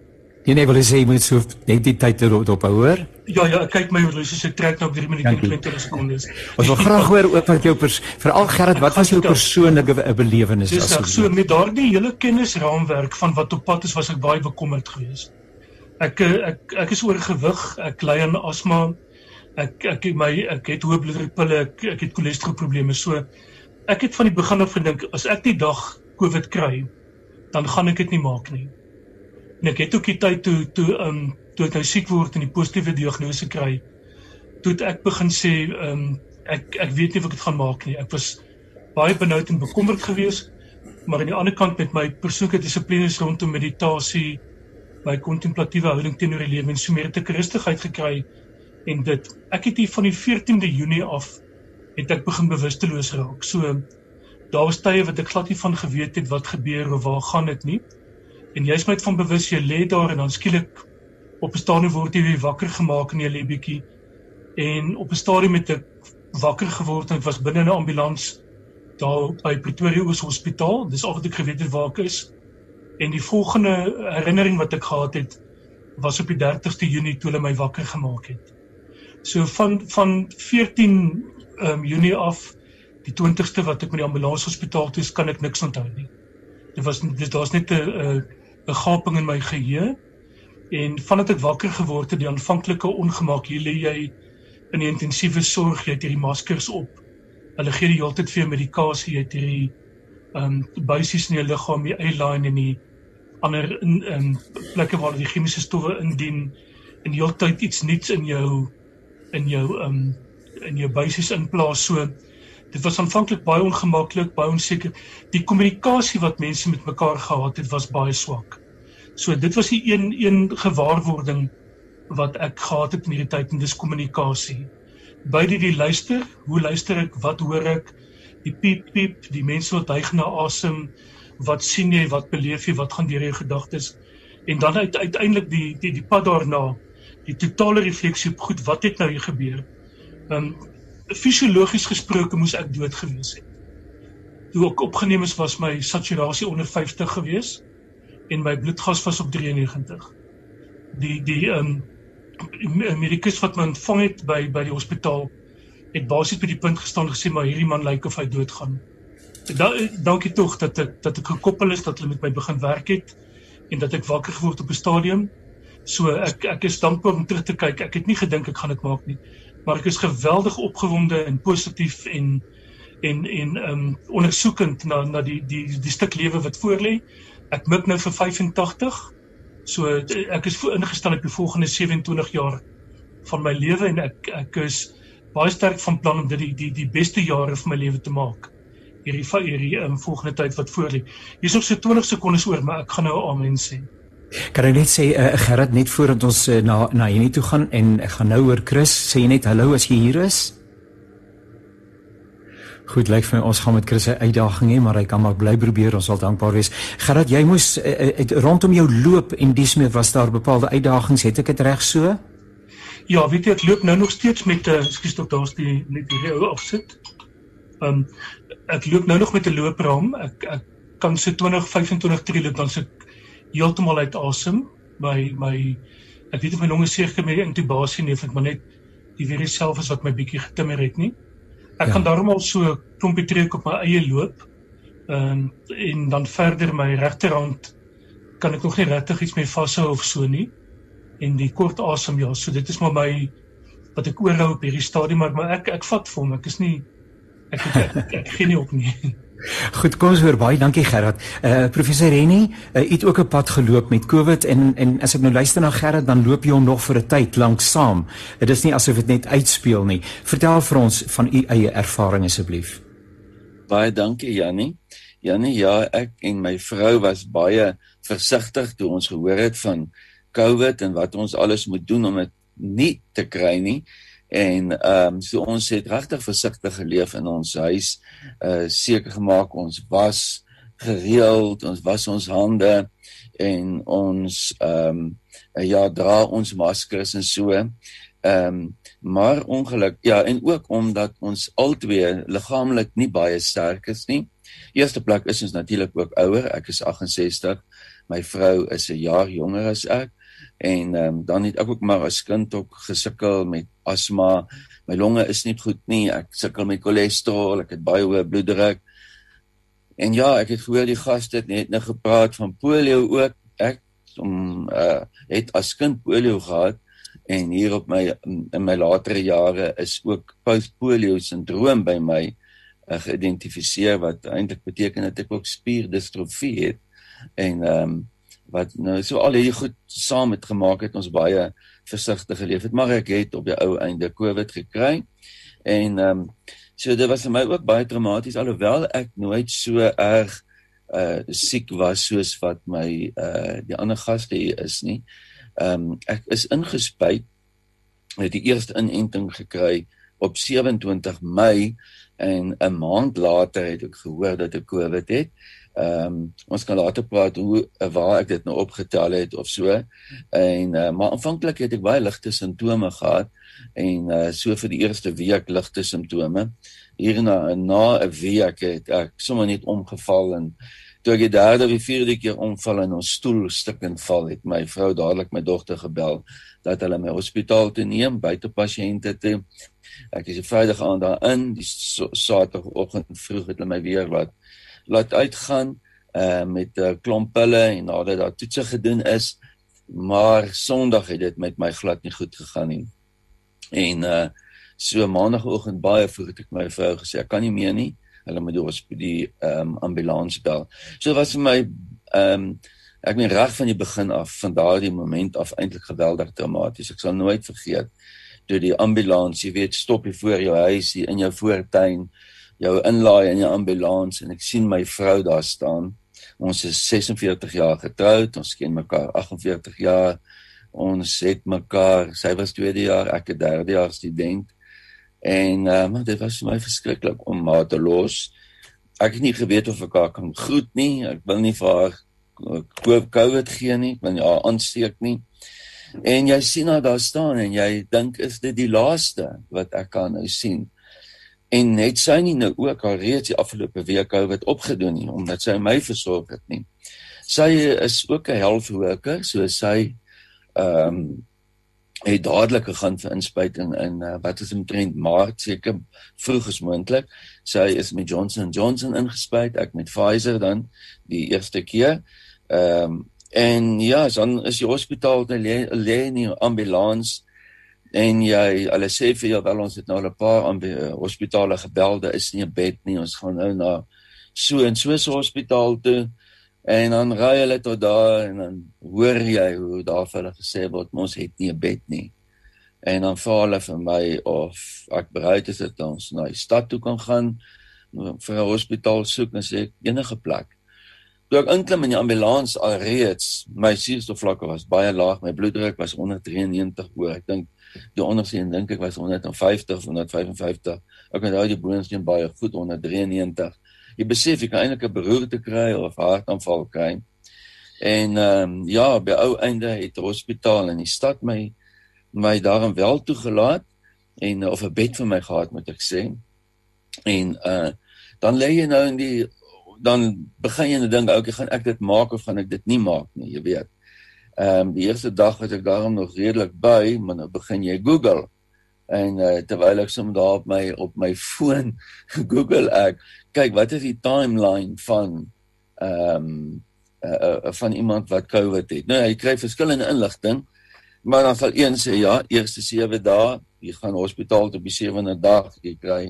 Jy nee, wil sê jy moet so net die tyd erop op hoor? Ja ja, kyk my horlosie se trek nou op 3 minute en 20 sekondes. Ons wil graag hoor ook wat jou veral Gerrit, wat was jou persoonlike belewenis as so? So met daardie hele kennisraamwerk van wat op pad is, was ek baie bekommerd geweest. Ek ek ek is oorgewig, ek ly aan asma. Ek ek my ek het hoë bloeddrukpille, ek, ek het cholesterolprobleme. So ek het van die begin af gedink as ek die dag COVID kry, dan gaan ek dit nie maak nie. En ek het ook die tyd toe toe um toe ek nou siek word en die positiewe diagnose kry, toe ek begin sê um ek ek weet nie of ek dit gaan maak nie. Ek was baie benoud en bekommerd geweest, maar aan die ander kant met my persoonlike dissiplines rondom meditasie, my kontemplatiewe houding teenoor die lewe en so meer te rustigheid gekry en dit ek het hier van die 14de Junie af het ek begin bewusteloos raak. So daar was tye wat ek glad nie van geweet het wat gebeur of waar gaan dit nie. En jy's net van bewus jy lê daar en dan skielik op 'n stadium word jy weer wakker gemaak en jy lê bietjie en op 'n stadium het ek wakker geword en ek was binne 'n ambulans daar by Pretoria Oos Hospitaal. Dis al wat ek geweet het waar ek is. En die volgende herinnering wat ek gehad het was op die 30ste Junie toe hulle my wakker gemaak het. So van van 14 um, Junie af die 20ste wat ek met die ambulans hospitaal toe is, kan ek niks onthou nie. Dit was dis daar's net 'n 'n gaping in my geheue. En vandat ek wakker geword het, die aanvanklike ongemak, hier lê jy in die intensiewe sorg, jy het hierdie maskers op. Hulle gee die hele tyd vir jou medikasie, jy het hierdie ehm um, buisies in jou liggaam, die eyeliner en die ander in in plekke waar die chemiese stowwe indien en die hele tyd iets nuuts in jou in jou ehm um, in jou buisies inplaas so dit was aanvanklik baie ongemaklik baie onseker. Die kommunikasie wat mense met mekaar gehad het was baie swak so dit was die een een gewaarwording wat ek gehad het in hierdie tyd en dis kommunikasie. Beide die luister hoe luister ek wat hoor ek die piep piep die mense wat hyg na asem wat sien jy wat beleef jy wat gaan deur jou gedagtes en dan uit, uiteindelik die die die pad daarna die totale refleksie op goed wat het nou hier gebeur? Um fisiologies gesproke moes ek dood gewees het. Toe ek opgeneem is was my saturasie onder 50 gewees en my bloedgas was op 93. Die die um medikus wat my ontvang het by by die hospitaal het basies by die punt gestaan gesê maar hierdie man lyk of hy doodgaan. Da, dankie tog dat ek dat ek gekoppel is dat hulle met my begin werk het en dat ek wakker geword op 'n stadium. So ek ek is dankbaar om terug te kyk. Ek het nie gedink ek gaan dit maak nie maar ek is geweldig opgewonde en positief en en en ehm um, ondersoekend na na die die die stuk lewe wat voor lê. Ek mik nou vir 85. So ek is ingestel op die volgende 27 jaar van my lewe en ek ek is baie sterk van plan om dit die die die beste jare van my lewe te maak. Hierdie hierdie um, volgende tyd wat voor lê. Hier's nog so 20 sekondes oor, maar ek gaan nou amen sê. Kan ek net sê uh, Gerard net voordat ons uh, na na hierdie toe gaan en ek gaan nou oor Chris sê net hallo as jy hier is. Goed, lyk vir my ons gaan met Chris 'n uitdaging hê, maar hy kan maar bly probeer, ons sal dankbaar wees. Gerard, jy moes uh, uh, rondom jou loop en dis mee was daar bepaalde uitdagings, het ek dit reg so? Ja, weet jy ek loop nou nog steeds met 'n uh, skuis tog daar's die net die ou afsit. Ehm um, ek loop nou nog met 'n loopraam. Ek ek kan se 20 25 tree loop dan se heeltemal uit asem. My my ek weet of my longe seker met intubasie nie, ek maar net die virus self is wat my bietjie getimmer het nie. Ek ja. kan daarom al so klompie trek op my eie loop. Ehm um, en dan verder my regterhand kan ek nog nie regtig iets mee vashou of so nie. En die kort asem ja, so dit is maar my wat ek oorhou op hierdie stadium maar, maar ek ek vat vir hom. Ek is nie ek ek, ek, ek, ek gee nie op nie. Goed, kom ons hoor baie dankie Gerard. Uh professor Rennie, uh, het ook 'n pad geloop met COVID en en as ek nou luister na Gerard, dan loop jy hom nog vir 'n tyd lank saam. Dit is nie asof dit net uitspeel nie. Vertel vir ons van u eie ervaring asseblief. Baie dankie Jannie. Jannie, ja, ek en my vrou was baie versigtig toe ons gehoor het van COVID en wat ons alles moet doen om dit nie te kry nie en ehm um, so ons het regtig versigtig geleef in ons huis. Uh seker gemaak ons was gereeld ons was ons hande en ons ehm um, ja dra ons maskers en so. Ehm um, maar ongeluk ja en ook omdat ons albei liggaamlik nie baie sterk is nie. Eerste plek is ons natuurlik ook ouer ek is 68 my vrou is 'n jaar jonger as ek En um, dan het ek ook maar as kind ook gesukkel met asma. My longe is nie goed nie. Ek sukkel met cholesterol, ek het baie hoë bloeddruk. En ja, ek het gehoor die gaste het net nou gepraat van polio ook. Ek om uh het as kind polio gehad en hier op my in my latere jare is ook postpolio sindroom by my uh, geïdentifiseer wat eintlik beteken dat ek ook spierdistrofie het en ehm um, wat nou so al hierdie goed saam het gemaak het ons baie versigtig geleef het maar ek het op die ou einde covid gekry en ehm um, so dit was vir my ook baie traumaties alhoewel ek nooit so erg uh siek was soos wat my uh die ander gaste hier is nie. Ehm um, ek is ingespuit het die eerste inenting gekry op 27 Mei en 'n maand later het ek gehoor dat ek COVID het. Ehm um, ons kan later praat hoe waar ek dit nou opgetel het of so. En uh, maar aanvanklik het ek baie ligte simptome gehad en uh, so vir die eerste week ligte simptome. Hierna na 'n week het ek sommer net omgeval en toe ek die derde of vierde keer omval en ons stoel stukkend val het my vrou dadelik my dogter gebel dat hulle my hospitaal toe neem buite pasiënte toe. Ek is Vrydag aand daarin, die Saterdagoggend vroeg het hulle my weer wat laat uitgaan uh met 'n uh, klomp pille en nadat daar toetse gedoen is, maar Sondag het dit met my glad nie goed gegaan nie. En uh so maandagooggend baie vroeg het ek my vrou gesê ek kan nie meer nie. Hulle moet die die ehm um, ambulans bel. So was vir my ehm um, ek meen reg van die begin af van daardie moment af eintlik geweldig traumaties. Ek sal nooit vergeet toe die ambulans, jy weet, stop hier voor jou huis hier in jou voortuin jou inlaai in jou ambulans en ek sien my vrou daar staan. Ons is 46 jaar getroud, ons ken mekaar 48 jaar. Ons het mekaar, sy was tweede jaar, ek 'n derde jaar student. En ehm um, dit was vir my verskriklik om haar te los. Ek het nie geweet of ek haar kan groet nie. Ek wil nie vir haar COVID gee nie, want ja, aansteek nie. En jy sien haar daar staan en jy dink is dit die laaste wat ek kan nou sien en net sy nie nou ook al reeds die afgelope week COVID opgedoen nie omdat sy my versorg het nie. Sy is ook 'n helfwerker, so sy ehm um, het dadelik gegaan vir inspuiting in uh, wat is omtrent Maart seker vroeg as moontlik. Sy is met Johnson & Johnson ingespuit, ek met Pfizer dan die eerste keer. Ehm um, en ja, dan is die hospitaal lê lê in die ambulans en jy hulle sê vir jou wel ons het nou 'n paar uh, hospitale gebel daar is nie 'n bed nie ons gaan nou na so en so 'n hospitaal toe. En dan ry hulle tot daar en dan hoor jy hoe daar vir hulle gesê word ons het nie 'n bed nie. En dan vra hulle vir my of ek bereid is dit ons na die stad toe kan gaan vir 'n hospitaal soek en sê enige plek. Toe ek inklim in die ambulans alreeds my suurstofvlakke was baie laag my bloeddruk was onder 93 oor. Ek dink die onderste een dink ek was 150 155 ek onthou die boonste een baie goed onder 93 jy besef jy kan eintlik 'n beroerte kry of hartaanval kry. En ehm um, ja by ou einde het die hospitaal in die stad my my daarin wel toegelaat en of 'n bed vir my gehad moet ek sê. En uh dan lê jy nou in die dan begin jy nou dink okay gaan ek dit maak of gaan ek dit nie maak nie? Jy weet Ehm um, die eerste dag was ek daarom nog redelik by, maar nou begin jy Google. En uh, terwyl ek soms daar op my op my foon Google ek kyk wat is die timeline van ehm um, uh, uh, van iemand wat COVID het. Nou jy kry verskillende inligting, maar dan sal een sê ja, eerste 7 dae, jy gaan hospitaal toe op die 7de dag, jy kry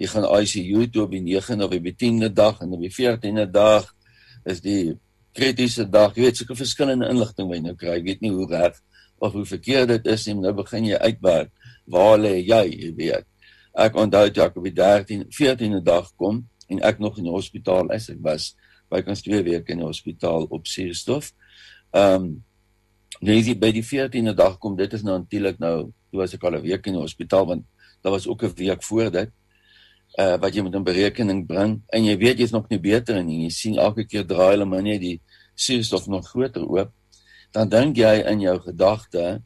jy gaan ICU toe op die 9de of die 10de dag en op die 14de dag is die kritiese dag. Jy weet seker verskillende inligting wat jy nou kry. Ek weet nie hoe reg of hoe verkeerd dit is nie. Nou begin jy uitwerk. Waar lê jy, jy weet. Ek onthou toe ek op die 13, 14de dag kom en ek nog in die hospitaal is. Ek was bykans 2 weke in die hospitaal op suurstof. Ehm um, is dit by die 14de dag kom. Dit is nou natuurlik nou, toe was ek al 'n week in die hospitaal want daar was ook 'n week voor dit uh wat jy moet in berekening bring en jy weet jy's nog nie beter nie. Jy sien elke keer draai hulle maar net die suurstof nog groter oop. Dan dink jy in jou gedagte,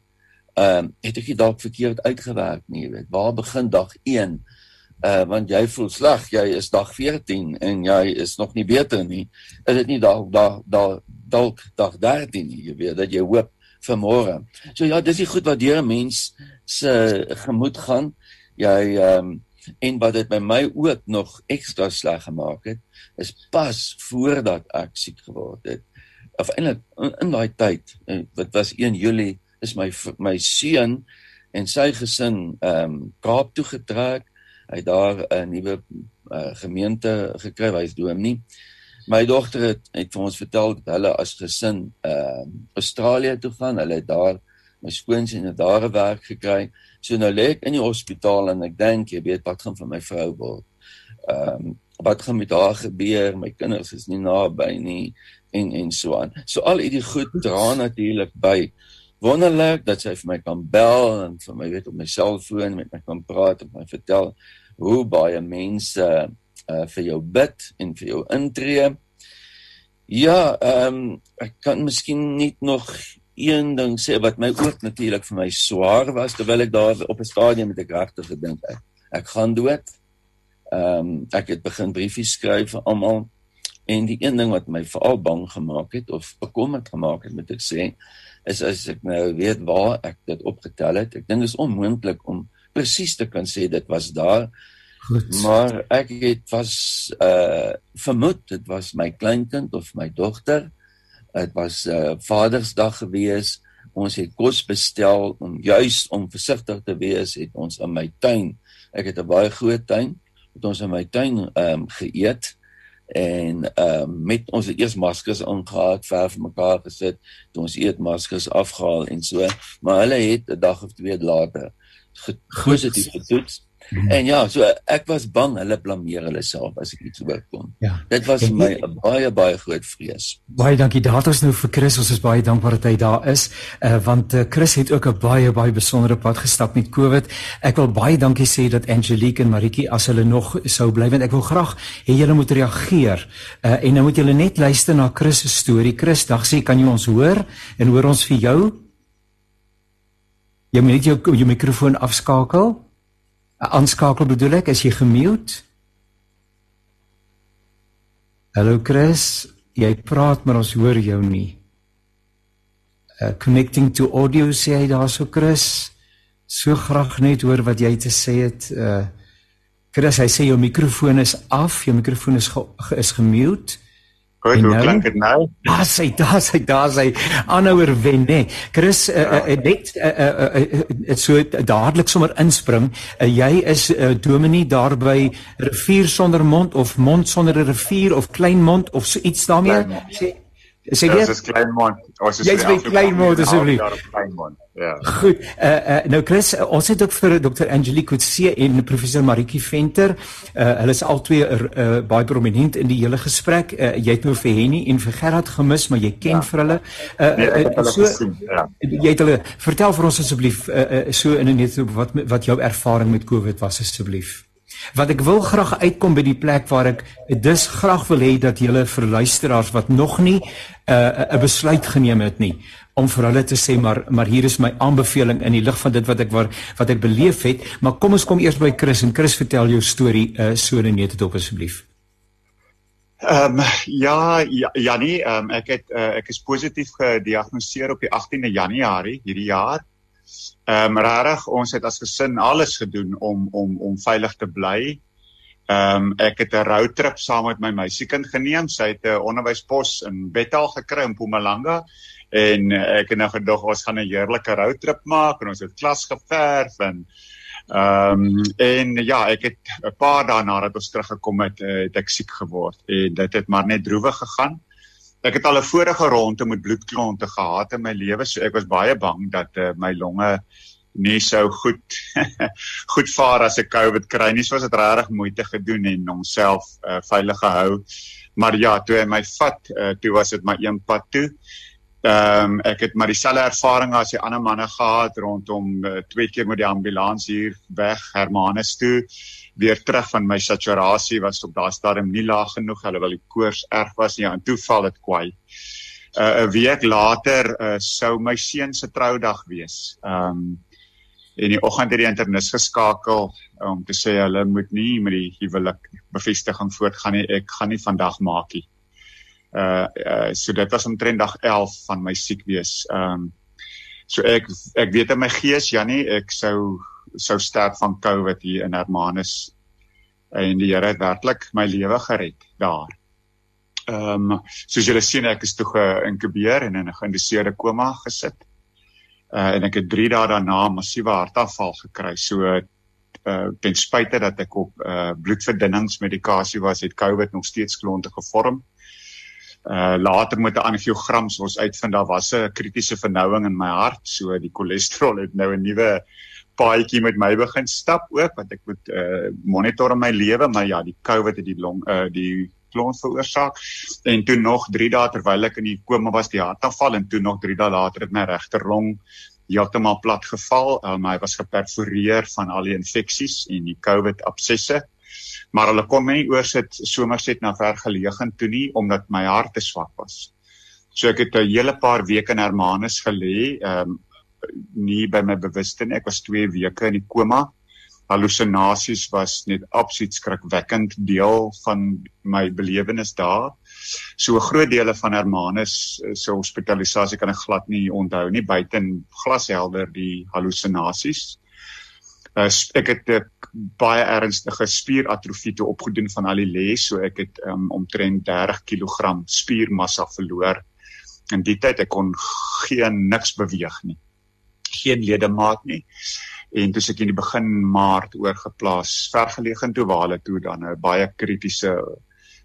ehm uh, het ek dit dalk verkeerd uitgewerk nie, jy weet. Waar begin dag 1? Uh eh, want jy voel sleg, jy is dag 14 en jy is nog nie beter nie. Is dit nie dalk dalk dalk dag 13 nie, jy weet dat jy hoop vanmôre. So ja, dis die goed wat deur 'n mens se gemoed gaan. Jy ehm um, en wat dit by my ook nog ekstra sleg gemaak het, is pas voordat ek siek geword het. Of eintlik in, in daai tyd, wat was 1 Julie, is my my seun en sy gesin ehm um, Kaap toe getrek. Hy daar 'n nuwe uh, gemeente gekry, hy's dominee. My dogter het, het vir ons vertel dat hulle as gesin ehm uh, Australië toe gaan. Hulle het daar my skoonseun het daar 'n werk gekry. So nou lê ek in die hospitaal en ek dink jy weet wat gaan van my vrou word. Ehm um, wat gaan met haar gebeur? My kinders is nie naby nie en en so aan. So al hierdie goed dra natuurlik by. Wonderlik dat sy vir my kan bel en vir my weet op my selfoon met my kan praat en my vertel hoe baie mense uh, vir jou bid en vir jou intree. Ja, ehm um, ek kan miskien net nog een ding sê wat my ook natuurlik vir my swaar was terwyl ek daar op 'n stadium met 'n regte gedink het. Ek gaan dood. Ehm um, ek het begin briefies skryf vir almal en die een ding wat my veral bang gemaak het of bekommerd gemaak het moet ek sê is as ek nou weet waar ek dit opgetel het. Ek dink dit is onmoontlik om presies te kan sê dit was daar Goed. Maar ek het was uh vermoed dit was my kleinkind of my dogter. Dit was uh Vadersdag gewees. Ons het kos bestel om juis om versigtig te wees, het ons in my tuin. Ek het 'n baie groot tuin. Het ons in my tuin ehm um, geëet en ehm um, met ons eers maskers aangetree, ver van mekaar gesit, toe ons eet maskers afgehaal en so. Maar hulle het 'n dag of twee later positief getoets. Hmm. En ja, so ek was bang hulle blameer hulle self as ek iets oorkom. Ja. Dit was vir my 'n baie baie groot vrees. Baie dankie. Daar het ons nou vir Chris. Ons is baie dankbaar dat hy daar is. Uh want uh, Chris het ook 'n baie baie besondere pad gestap met COVID. Ek wil baie dankie sê dat Angelique en Maritjie as hulle nog sou bly want ek wil graag hê julle moet reageer. Uh en nou moet julle net luister na Chris se storie. Chris, dag sê kan jy ons hoor en hoor ons vir jou? Jy moet jou jou mikrofoon afskakel aanskakel bedoel ek as jy gemute Hallo Chris, jy praat maar ons hoor jou nie. Uh connecting to audio sê hy daarso Chris. So graag net hoor wat jy te sê het. Uh Chris, hy sê jou mikrofoon is af, jou mikrofoon is ge, is gemute. Goed, hoe nou? klink dit nou? Daar sê, daar sê, daar sê aanhouer wen nê. Chris uh, uh, net uh, uh, uh, so dadelik sommer inspring. Uh, jy is uh, dominee daar by rivier sonder mond of mond sonder 'n rivier of klein mond of so iets daarmee. Sê sê jy? Dis klein mond. Ons is Jy's by klein mond asseblief. Klein mond. Ja. Goed. Uh, uh nou Chris, uh, ons het ook vir Dr. Angelique Kutse en professor Maritjie Venter. Uh hulle is al twee uh, uh, baie prominent in die hele gesprek. Uh, jy het nou vir Henny en vir Gerard gemis, maar jy ken ja. vir hulle. Uh, nee, uh, hulle so gesien, ja. jy het hulle vertel vir ons asseblief uh, uh, so in 'n net wat wat jou ervaring met COVID was asseblief. Wat ek wil graag uitkom by die plek waar ek dus graag wil hê dat julle vir luisteraars wat nog nie 'n uh, 'n besluit geneem het nie om vir hulle te sê maar maar hier is my aanbeveling in die lig van dit wat ek waar, wat ek beleef het maar kom ons kom eers by Chris en Chris vertel jou storie uh, so net dit op asseblief. Ehm um, ja ja Janie ehm um, ek het uh, ek is positief gediagnoseer op die 18de Januarie hierdie jaar. Ehm um, regtig ons het as gesin alles gedoen om om om veilig te bly. Ehm um, ek het 'n roadtrip saam met my meisiekind geneem. Sy het 'n onderwyspos in Bethal gekry in Mpumalanga en ek het nou gedog ons gaan 'n heerlike roadtrip maak en ons het klas geverf en ehm um, en ja, ek het 'n paar dae nadat ons teruggekom het, het ek siek geword en dit het maar net droewig gegaan. Ek het al 'n vorige ronde met bloedklonte gehad in my lewe, so ek was baie bang dat uh, my longe nie sou goed goed vaar as ek COVID kry nie. So was dit regtig moeite gedoen en homself uh, veilig gehou. Maar ja, toe hy my vat, uh, toe was dit maar een pad toe. Ehm um, ek het maar dieselfde ervaring as die ander manne gehad rondom uh, twee keer met die ambulans hier weg Hermanus toe weer terug van my saturasie was op daardie stadium nie laag genoeg alhoewel die koors erg was nie en toe val dit kwai. 'n uh, 'n week later uh, sou my seun se troudag wees. Ehm um, en die oggend het die internis geskakel om te sê hulle moet nie met die huwelik bevestiging voortgaan nie. Ek gaan nie vandag maak nie. Uh, uh so dit was omtrent dag 11 van my siek wees. Ehm um, So ek ek weet in my gees Jannie, ek sou sou sterf van COVID hier in Hermanus en die Here het werklik my lewe gered daar. Ehm um, soos julle sien ek is toe geïnkubeer en in 'n geïnduseerde koma gesit. Uh en ek het 3 dae daarna massiewe hartaanval gekry. So uh ten spyte dat ek op uh bloedverdunningsmedikasie was, het COVID nog steeds klonte gevorm. Uh later met 'n angiogram sou ons uitvind daar was 'n kritiese vernouing in my hart, so die cholesterol het nou 'n nuwe paadjie met my begin stap ook want ek moet uh monitor in my lewe, maar ja, die COVID het die long uh die klont veroorsaak en toe nog 3 dae terwyl ek in die koma was die hartaanval en toe nog 3 dae later het my regter long heeltemal plat geval. Um, hy was geperforeer van al die infeksies en die COVID absesse. Maar hulle kon my nie oorsit somerset na vergeleë toe nie omdat my hart te swak was. So ek het 'n hele paar weke in Hermanus gelê, ehm um, nie by my bewussyn nie. Ek was 2 weke in die koma. Hallusinasies was net absoluut skrikwekkend deel van my belewenis daar. So groot dele van Hermanus eh, se hospitalisasie kan ek glad nie onthou nie buiten glashelder die hallusinasies. Uh, ek het 'n baie ernstige spieratrofie toe opgedoen van al die les, so ek het um, omtrent 30 kg spiermassa verloor. In die tyd ek kon geen niks beweeg nie. Geen ledemaat nie. En toe ek in die begin Maart oorgeplaas vergeleë toe waar hulle toe dan 'n baie kritiese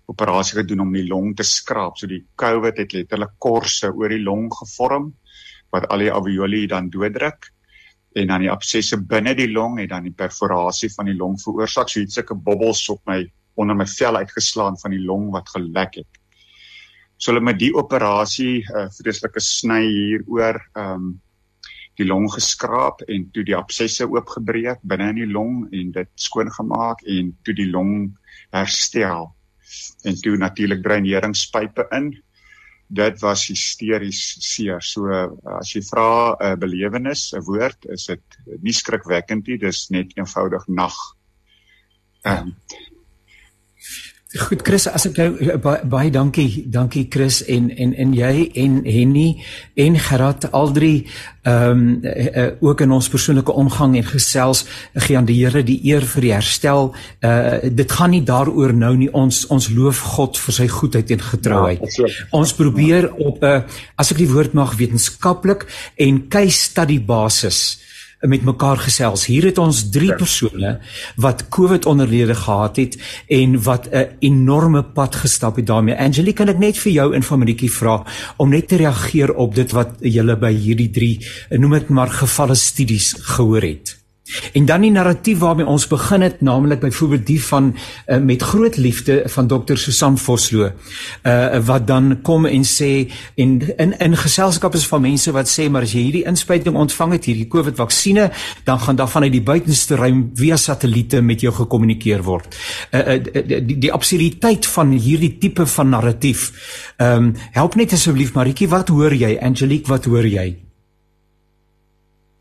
operasie gedoen om die long te skraap. So die COVID het letterlik korse oor die long gevorm wat al die alveoli dan dooddruk en dan die absesse binne die long het dan die perforasie van die long veroorsaak. So iets sulke bobbels op my onder my vel uitgeslaan van die long wat gelek het. So hulle met die operasie 'n uh, vreeslike sny hier oor ehm um, die long geskraap en toe die absesse oopgebreek binne in die long en dit skoon gemaak en toe die long herstel en toe natuurlik dreineringspype in. Dit was hysteries seer. So as jy vra 'n uh, belewenis, 'n woord, is dit nie skrikwekkend nie, dis net eenvoudig nag. Ehm um, Goed Chris, as ek nou eh, baie, baie dankie, dankie Chris en en en jy en Henny en Gerard al drie ehm um, uh, ook in ons persoonlike omgang en gesels gee aan die Here die eer vir die herstel. Uh dit gaan nie daaroor nou nie ons ons loof God vir sy goedheid en getrouheid. Ja, ons probeer op 'n uh, as ek die woord mag wetenskaplik en case study basis met mekaar gesels. Hier het ons drie ja. persone wat COVID onderlede gehad het en wat 'n enorme pad gestap het daarmee. Angelique, kan ek net vir jou in familietjie vra om net te reageer op dit wat julle by hierdie drie noem dit maar gevalle studies gehoor het? En dan die narratief waarmee ons begin het, naamlik byvoorbeeld die van uh, met groot liefde van dokter Susan Vosloo, uh wat dan kom en sê en in in geselskap is van mense wat sê maar as jy hierdie inspuiting ontvang het, hierdie COVID vaksines, dan gaan daar vanuit die buitenste ruim via satelliete met jou gekommunikeer word. Uh, uh die die absurditeit van hierdie tipe van narratief. Ehm um, help net asseblief Maritjie, wat hoor jy? Angelique, wat hoor jy?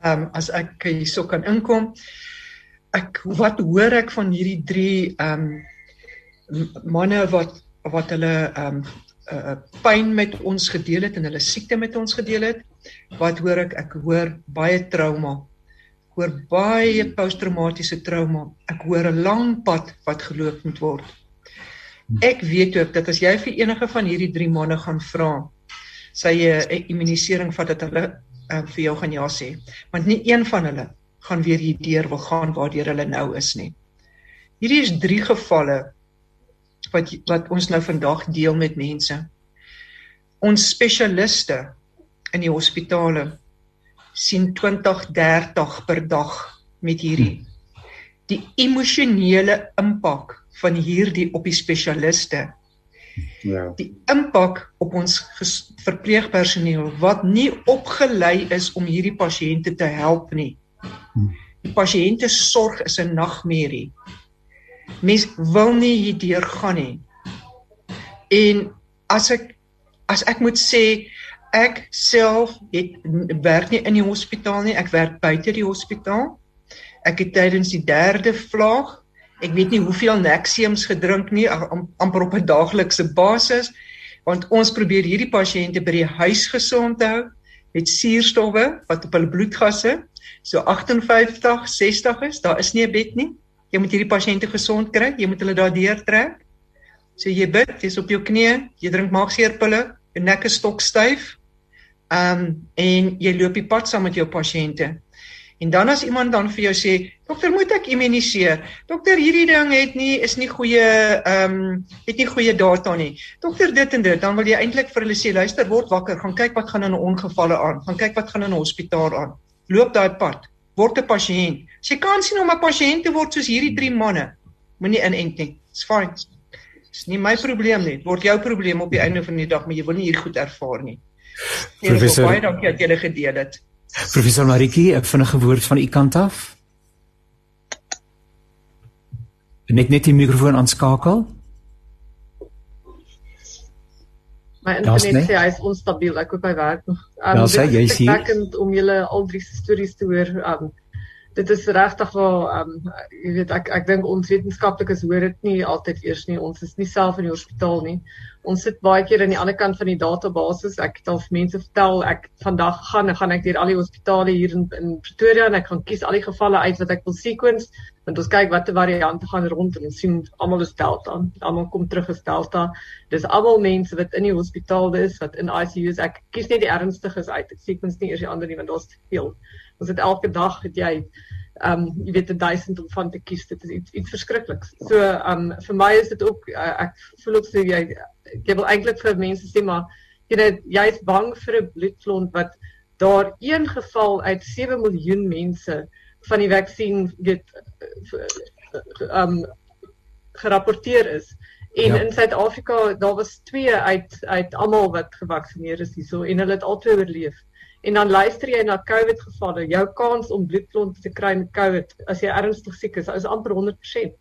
Um, as ek hierso kan inkom. Ek wat hoor ek van hierdie drie ehm um, manne wat wat hulle ehm um, uh, pyn met ons gedeel het en hulle siekte met ons gedeel het. Wat hoor ek? Ek hoor baie trauma. Ek hoor baie posttraumatiese trauma. Ek hoor 'n lang pad wat geloop moet word. Ek weet ook dat as jy vir enige van hierdie drie manne gaan vra, sy 'n immunisering vat dat hulle uh, vir jou gaan ja sê, want nie een van hulle gaan weer hier deur wil gaan waardeur hulle nou is nie. Hierdie is drie gevalle wat wat ons nou vandag deel met mense. Ons spesialiste in die hospitale sien 20 30 per dag met hierdie die emosionele impak van hierdie op die spesialiste Ja. Die impak op ons verpleegpersoneel wat nie opgelei is om hierdie pasiënte te help nie. Die pasiënte sorg is 'n nagmerrie. Mens wil nie hierdeur gaan nie. En as ek as ek moet sê ek self het werk nie in die hospitaal nie, ek werk buite die hospitaal. Ek het tydens die derde vlaag Ek weet nie hoeveel Nexiums gedrink nie amper op 'n daaglikse basis want ons probeer hierdie pasiënte by die huis gesond hou het suurstowwe wat op hulle bloedgasse so 58, 60 is. Daar is nie 'n bed nie. Jy moet hierdie pasiënte gesond kry. Jy moet hulle daardeur trek. So jy bid, jy's op jou knieë, jy drink maagseerpille, jou nek is stokstyf. Ehm um, en jy loop die pad saam met jou pasiënte. En dan as iemand dan vir jou sê, "Dokter, moet ek immuniseer?" "Dokter, hierdie ding het nie is nie goeie ehm um, het nie goeie data nie." "Dokter, dit en dit." Dan wil jy eintlik vir hulle sê, "Luister, word wakker, gaan kyk wat gaan in 'n ongevalle aan, gaan kyk wat gaan in 'n hospitaal aan. Loop daai pad, word 'n pasiënt." As jy kan sien om 'n pasiënt te word soos hierdie drie manne, moenie inent nie. It's fine. Dis nie my probleem nie. Word jou probleem op die einde van die dag, maar jy wil nie hier goed ervaar nie. Professor, baie dankie dat jy dit gedeel het. Professor Mariki, 'n vinnige woord van u kant af. Net net die mikrofoon aanskakel. My internet sê hy is onstabiel. Ek hoop hy werk nog. Um, ja, sê jy sien. Ek dink om julle al drie stories te hoor. Um, dit is regtig wel um jy weet ek ek dink ons wetenskaplikes hoor dit nie altyd eers nie. Ons is nie self in die hospitaal nie. Ons sit baie keer aan die ander kant van die database. Ek het al vir mense vertel ek vandag gaan gaan ek deur al die hospitale hier in, in Pretoria en ek gaan kies al die gevalle uit wat ek wil sequence want ons kyk watter variante gaan rond en ons sien almal is delta. Almal kom terug as delta. Dis almal mense wat in die hospitaal is, wat in ICU is. Ek kies net die ernstiges uit. Ek sequence nie eers die ander nie want daar's te veel ons het elke dag het jy um, jy weet 1000 om van te kies dit is iets iets verskrikliks. So um, vir my is dit ook uh, ek voel ook so jy ek wil eintlik vir mense sê maar jy weet jy's bang vir 'n bloedklont wat daar een geval uit 7 miljoen mense van die vaksin weet ehm um, gerapporteer is. En ja. in Suid-Afrika daar was 2 uit uit almal wat gevaksinneer is hierso en hulle het albei oorleef en dan luister jy na COVID gevalle, jou kans om bloedklonte te kry met COVID as jy ernstig siek is, is amper 100%.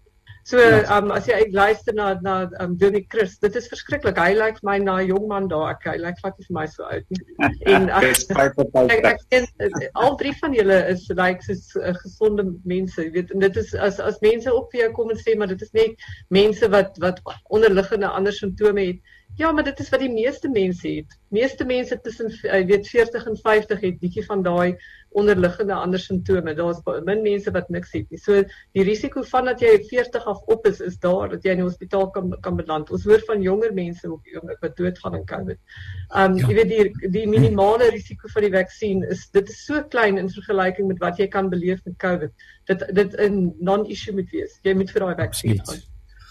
So, ja. um, as jy luister na na um, Johnny Chris, dit is verskriklik. Hy lyk like my na 'n jong man daar. Ek hy lyk like, vir my so oud. En ek ek sien al drie van julle is lyk like, soos uh, gesonde mense, jy weet. En dit is as as mense op vir jou kom en sê maar dit is net mense wat wat onderliggende ander simptome het Ja, maar dit is wat die meeste mense het. Meeste mense tussen jy eh, weet 40 en 50 het bietjie van daai onderliggende ander simptome. Daar's min mense wat niks het nie. So die risiko van dat jy 40 af op is is daar dat jy in die hospitaal kan kan beland. Ons hoor van jonger mense ook wat doodgaan aan COVID. Um ja. jy weet die die minimale risiko van die vaksin is dit is so klein in vergelyking met wat jy kan beleef met COVID. Dit dit 'n non-issue moet wees. Jy moet vir daai vaksin gaan.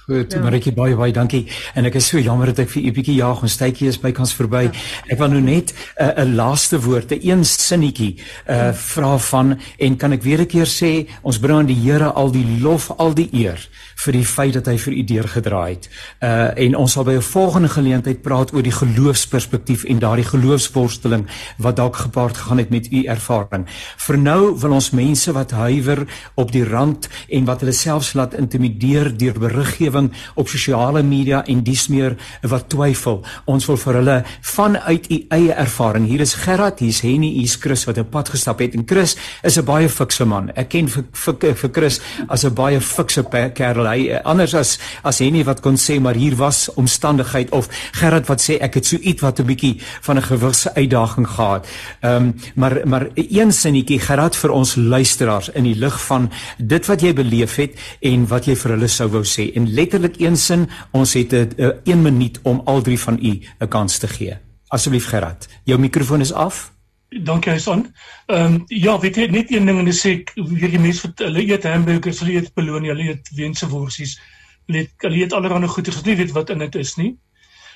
Goed, ja. Maritjie baie baie dankie. En ek is so jammer dat ek vir u bietjie jaag ons tydjie is bykans verby. Ja. Ek wil nou net 'n uh, 'n laaste woord, 'n een sinnetjie uh ja. vra van en kan ek weer 'n keer sê, ons bring aan die Here al die lof, al die eer vir die feit dat hy vir u deurgedraai het. Uh en ons sal by 'n volgende geleentheid praat oor die geloofsperspektief en daardie geloofsworsteling wat dalk gepaard gegaan het met u ervaring. Vir nou wil ons mense wat huiwer op die rand en wat hulle selfs laat intimideer deur beriggewing omgewing op sosiale media en dis meer wat twyfel. Ons wil vir hulle vanuit u eie ervaring. Hier is Gerard, hier's Henny, hier's Chris wat 'n pad gestap het en Chris is 'n baie fikse man. Ek ken vir vir, vir Chris as 'n baie fikse kerel. Hy anders as as Henny wat kon sê maar hier was omstandigheid of Gerard wat sê ek het so iets wat 'n bietjie van 'n gewigse uitdaging gehad. Ehm um, maar maar een sinnetjie Gerard vir ons luisteraars in die lig van dit wat jy beleef het en wat jy vir hulle sou wou sê. En let letterlik een sin, ons het 'n uh, 1 minuut om al drie van u 'n kans te gee. Asseblief Gerard, jou mikrofoon is af. Dankie Hassan. Ehm um, ja, weet jy net een ding en dis ek weer die mense wat hulle eet hamburgers, hulle eet bologna, hulle eet wense worsies. Hulle eet hulle eet allerlei goeders wat nie weet wat in dit is nie.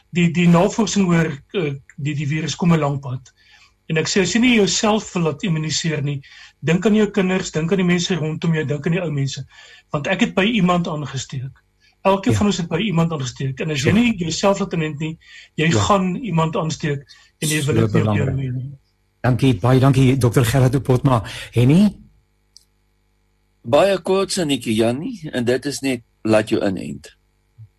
Die die navorsing oor uh, die die virus kom 'n lank pad. En ek sê as jy nie jouself wil laat immuniseer nie, dink aan jou kinders, dink aan die mense rondom jou, dink aan die ou mense. Want ek het by iemand aangesteek. Elke ja. van ons het by iemand aangesteek en as jy ja. nie jouself laat inent nie, jy ja. gaan iemand aansteek en jy wil dit nie jou nie. Dankie baie dankie dokter Gerard Potma. Henny baie kort sanetjie Jannie en dit is net laat jou inent.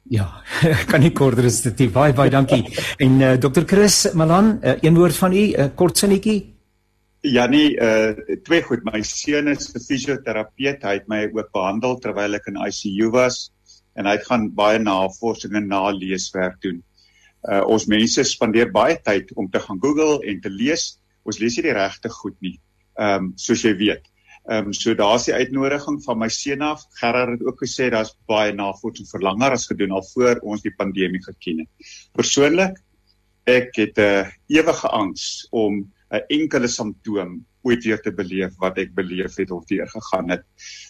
Ja, kan nie korter is dit. Baie baie dankie. En uh, dokter Chris Malan, uh, een woord van u, 'n uh, kort sinnetjie. Jannie, uh twee goed. My seun is 'n fisioterapeut. Hy het my ook behandel terwyl ek in ICU was en hy gaan baie navorsing en naleeswerk doen. Uh ons mense spandeer baie tyd om te gaan Google en te lees, ons lees nie die regte goed nie. Ehm um, soos jy weet. Ehm um, so daar's die uitnodiging van my seun af. Gerard het ook gesê daar's baie navorsing vir langer as gedoen al voor ons die pandemie geken het. Persoonlik ek het 'n uh, ewige angs om 'n enkele simptoom ooit weer te beleef wat ek beleef het of deur gegaan het.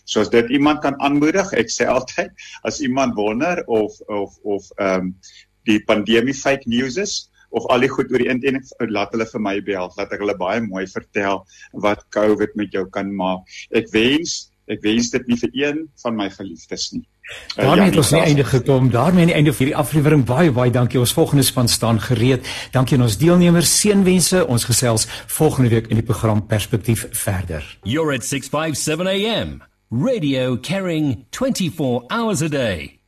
So as dit iemand kan aanmoedig, ek sê altyd as iemand wonder of of of ehm um, die pandemie fake news is of al die goed oor die internet laat hulle vir my bel, laat ek hulle baie mooi vertel wat COVID met jou kan maak. Ek wens ek wens dit nie vir een van my geliefdes nie. Uh, daarmee het ons nie einde gekom. Daarmee aan die einde van hierdie aflewering. Baie baie dankie. Ons volgende span staan gereed. Dankie aan ons deelnemers. Seënwense. Ons gesels volgende week in die program Perspektief verder. You're at 657 AM. Radio carrying 24 hours a day.